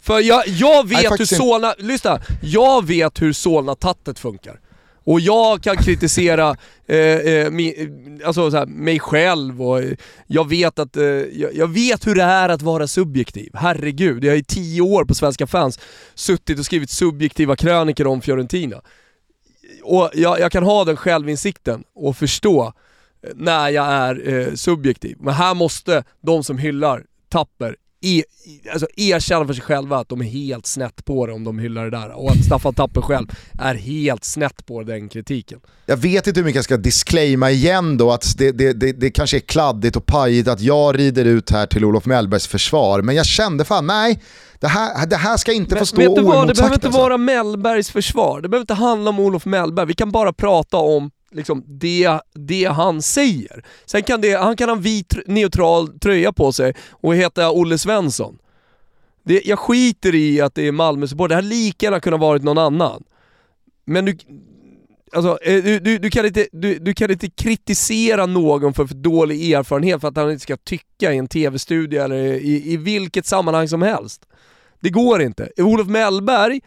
För jag, jag vet Nej, hur Solna, lyssna, jag vet hur Solna-tattet funkar. Och jag kan kritisera eh, eh, mi, eh, alltså, här, mig själv och eh, jag vet, att, eh, jag, jag, vet hur det är att vara subjektiv. Herregud, jag har i tio år på Svenska fans suttit och skrivit subjektiva krönikor om Fiorentina. Och jag, jag kan ha den självinsikten och förstå eh, när jag är eh, subjektiv. Men här måste de som hyllar Tapper e, alltså erkänna för sig själva att de är helt snett på det om de hyllar det där. Och att Staffan Tapper själv är helt snett på den kritiken. Jag vet inte hur mycket jag ska disclaima igen då, att det, det, det, det kanske är kladdigt och pajigt att jag rider ut här till Olof Mellbergs försvar. Men jag kände fan, nej, det här, det här ska inte men, få stå oemotsagt. Det behöver inte alltså. vara Mellbergs försvar, det behöver inte handla om Olof Mellberg. Vi kan bara prata om liksom det, det han säger. Sen kan det, han kan ha en vit neutral tröja på sig och heta Olle Svensson. Det, jag skiter i att det är Malmö support. det hade lika gärna kunnat varit någon annan. Men du, alltså, eh, du, du, du, kan inte, du, du kan inte kritisera någon för för dålig erfarenhet för att han inte ska tycka i en tv-studio eller i, i vilket sammanhang som helst. Det går inte. Olof Mellberg,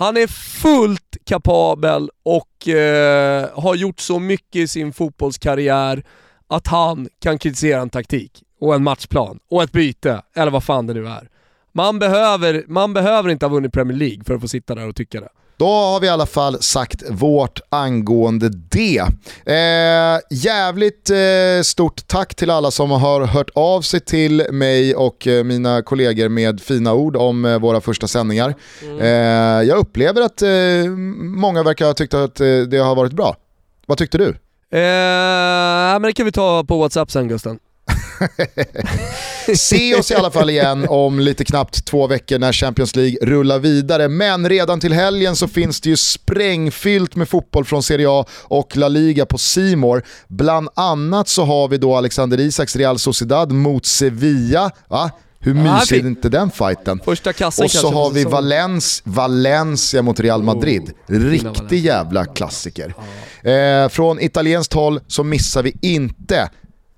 han är fullt kapabel och eh, har gjort så mycket i sin fotbollskarriär att han kan kritisera en taktik och en matchplan och ett byte, eller vad fan det nu är. Man behöver, man behöver inte ha vunnit Premier League för att få sitta där och tycka det. Då har vi i alla fall sagt vårt angående det. Eh, jävligt eh, stort tack till alla som har hört av sig till mig och eh, mina kollegor med fina ord om eh, våra första sändningar. Mm. Eh, jag upplever att eh, många verkar ha tyckt att det har varit bra. Vad tyckte du? men det kan vi ta på WhatsApp sen Gusten. Se oss i alla fall igen om lite knappt två veckor när Champions League rullar vidare. Men redan till helgen så finns det ju sprängfyllt med fotboll från Serie A och La Liga på Simor. Bland annat så har vi då Alexander Isaks Real Sociedad mot Sevilla. Va? Hur mysig är inte den fighten? Första kassen Och så har vi Valens, Valencia mot Real Madrid. Riktig jävla klassiker. Eh, från italienskt håll så missar vi inte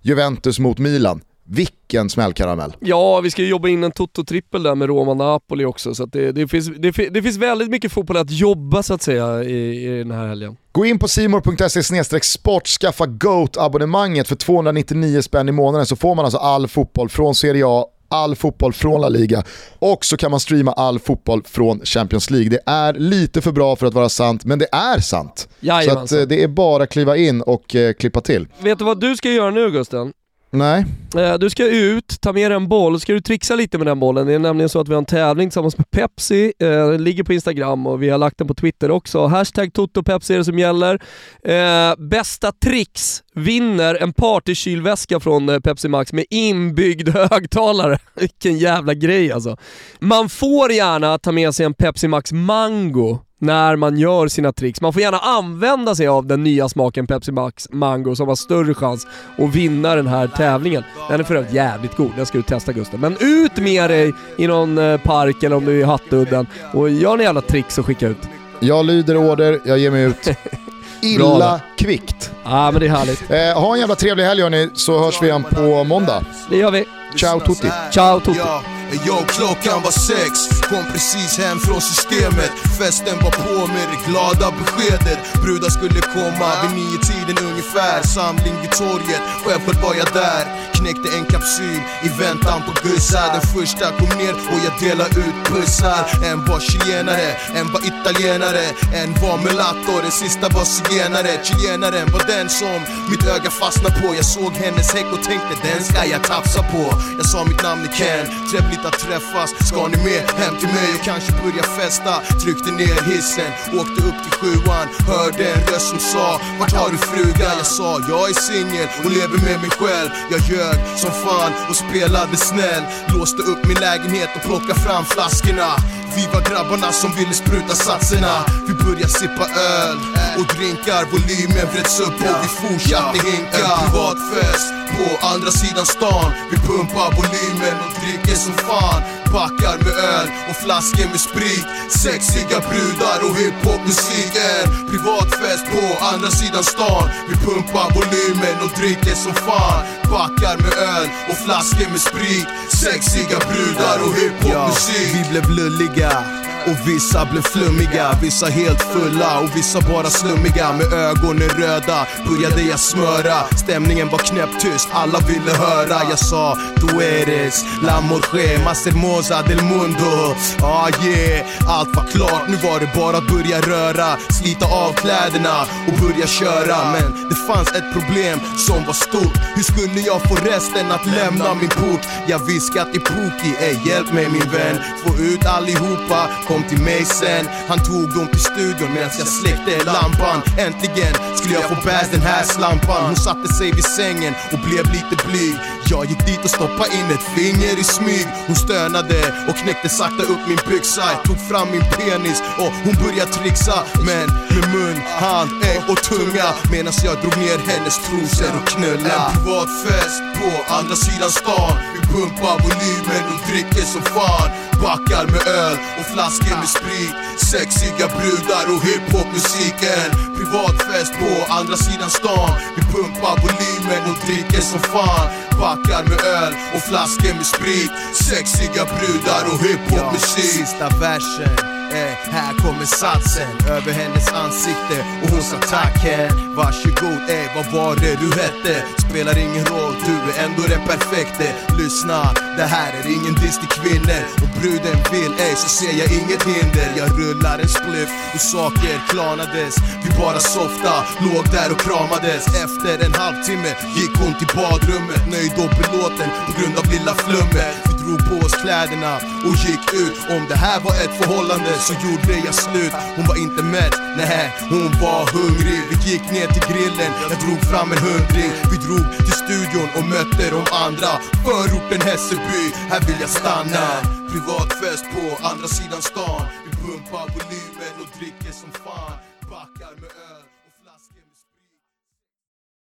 Juventus mot Milan. Vilken smällkaramell. Ja, vi ska ju jobba in en Toto-trippel där med Roma-Napoli också, så det, det, finns, det, det, finns väldigt mycket fotboll att jobba så att säga i, i den här helgen. Gå in på simor.se sport, skaffa GOAT-abonnemanget för 299 spänn i månaden så får man alltså all fotboll från Serie A all fotboll från La Liga och så kan man streama all fotboll från Champions League. Det är lite för bra för att vara sant, men det är sant. Jajamensan. Så att, eh, det är bara att kliva in och eh, klippa till. Vet du vad du ska göra nu Gusten? Nej. Eh, du ska ut, ta med dig en boll, ska du trixa lite med den bollen. Det är nämligen så att vi har en tävling tillsammans med Pepsi. Eh, den ligger på Instagram och vi har lagt den på Twitter också. Hashtag TotoPepsi är det som gäller. Eh, bästa tricks vinner en partykylväska från Pepsi Max med inbyggd högtalare. Vilken jävla grej alltså. Man får gärna ta med sig en Pepsi Max Mango när man gör sina tricks. Man får gärna använda sig av den nya smaken Pepsi Max Mango som har större chans att vinna den här tävlingen. Den är för övrigt jävligt god, den ska du testa Gusten. Men ut med dig i någon eh, park eller om du är i Hattudden och gör några jävla tricks och skicka ut. Jag lyder order, jag ger mig ut. Illa kvickt. Ja men det är härligt. Eh, ha en jävla trevlig helg hörni, så hörs vi igen på måndag. Det gör vi. Ciao tutti. Ciao Toto. Yo, klockan var sex, kom precis hem från systemet. Festen var på med det glada beskedet. Brudar skulle komma vid nio tiden ungefär. Samling vid torget, självklart var jag där. Knäckte en kapsyl i väntan på gussar Den första kom ner och jag delade ut pussar En var chilenare, en var italienare. En var mulatto, den sista var zigenare. Chilenaren var den som mitt öga fastnade på. Jag såg hennes häck och tänkte den ska jag tafsa på. Jag sa mitt namn är Ken, trevligt att träffas. Ska ni med hem till mig och kanske börja festa? Tryckte ner hissen, åkte upp till sjuan. Hörde en röst som sa Vart har du frugan? Jag sa jag är singel och lever med mig själv. Jag ljög som fan och spelade snäll. Låste upp min lägenhet och plockade fram flaskorna vi var grabbarna som ville spruta satserna. Vi började sippa öl och drinkar. Volymen vreds upp och vi fortsatte hinka. En privatfest på andra sidan stan. Vi pumpar volymen och dricker som fan Backar med öl och flaskor med sprit. Sexiga brudar och hiphopmusik En privatfest på andra sidan stan. Vi pumpar volymen och dricker som fan. Backar med öl och flaskor med sprit. Sexiga brudar och hiphopmusik. Vi blev lulliga och vissa blev flummiga, vissa helt fulla. Och vissa bara slummiga Med ögonen röda. Började jag smöra Stämningen var knäpptyst, alla ville höra. Jag sa du eres la morge, mas hermosa del mundo. Ah yeah, allt var klart, nu var det bara att börja röra. Slita av kläderna och börja köra. Men det fanns ett problem som var stort. Hur skulle jag få resten att lämna min port? Jag viskat i Pookie, ey hjälp mig min vän. Få ut allihopa, kom till mig sen. Han tog dem till studion medan jag släckte lampan. Äntligen skulle jag få bärs den här slampan. Hon satte sig vid sängen och blev lite blyg. Jag gick dit och stoppa in ett finger i smyg. Hon stönade och knäckte sakta upp min byxa. Jag tog fram min penis och hon började trixa. Men med mun, hand, ägg och tunga Medan jag drog ner hennes trosor och knulla En privat fest på andra sidan stan. Vi pumpar volymen och dricker som fan. Backar med öl och flaskor med sprit. Sexiga brudar och hiphopmusiken. Privatfest på andra sidan stan. Vi pumpar volymen och dricker som fan. Backar med öl och flaskor med sprit. Sexiga brudar och hiphopmusik. Sista versen. Eh, här kommer satsen över hennes ansikte och hon sa tack hen Varsågod, ey vad var det du hette? Spelar ingen roll, du är ändå den perfekte. Lyssna, det här är ingen diss till kvinnor. Om bruden vill, ej så ser jag inget hinder. Jag rullar en spliff och saker klarnades. Vi bara softa, låg där och kramades. Efter en halvtimme gick hon till badrummet Nöjd och belåten på grund av lilla flummet drog på oss kläderna och gick ut Om det här var ett förhållande så gjorde jag slut. Hon var inte mätt, nej hon var hungrig. Vi gick ner till grillen, jag drog fram en hundring. Vi drog till studion och mötte de andra. Förorten Hässelby, här vill jag stanna. Privatfest på andra sidan stan. Vi pumpar volym.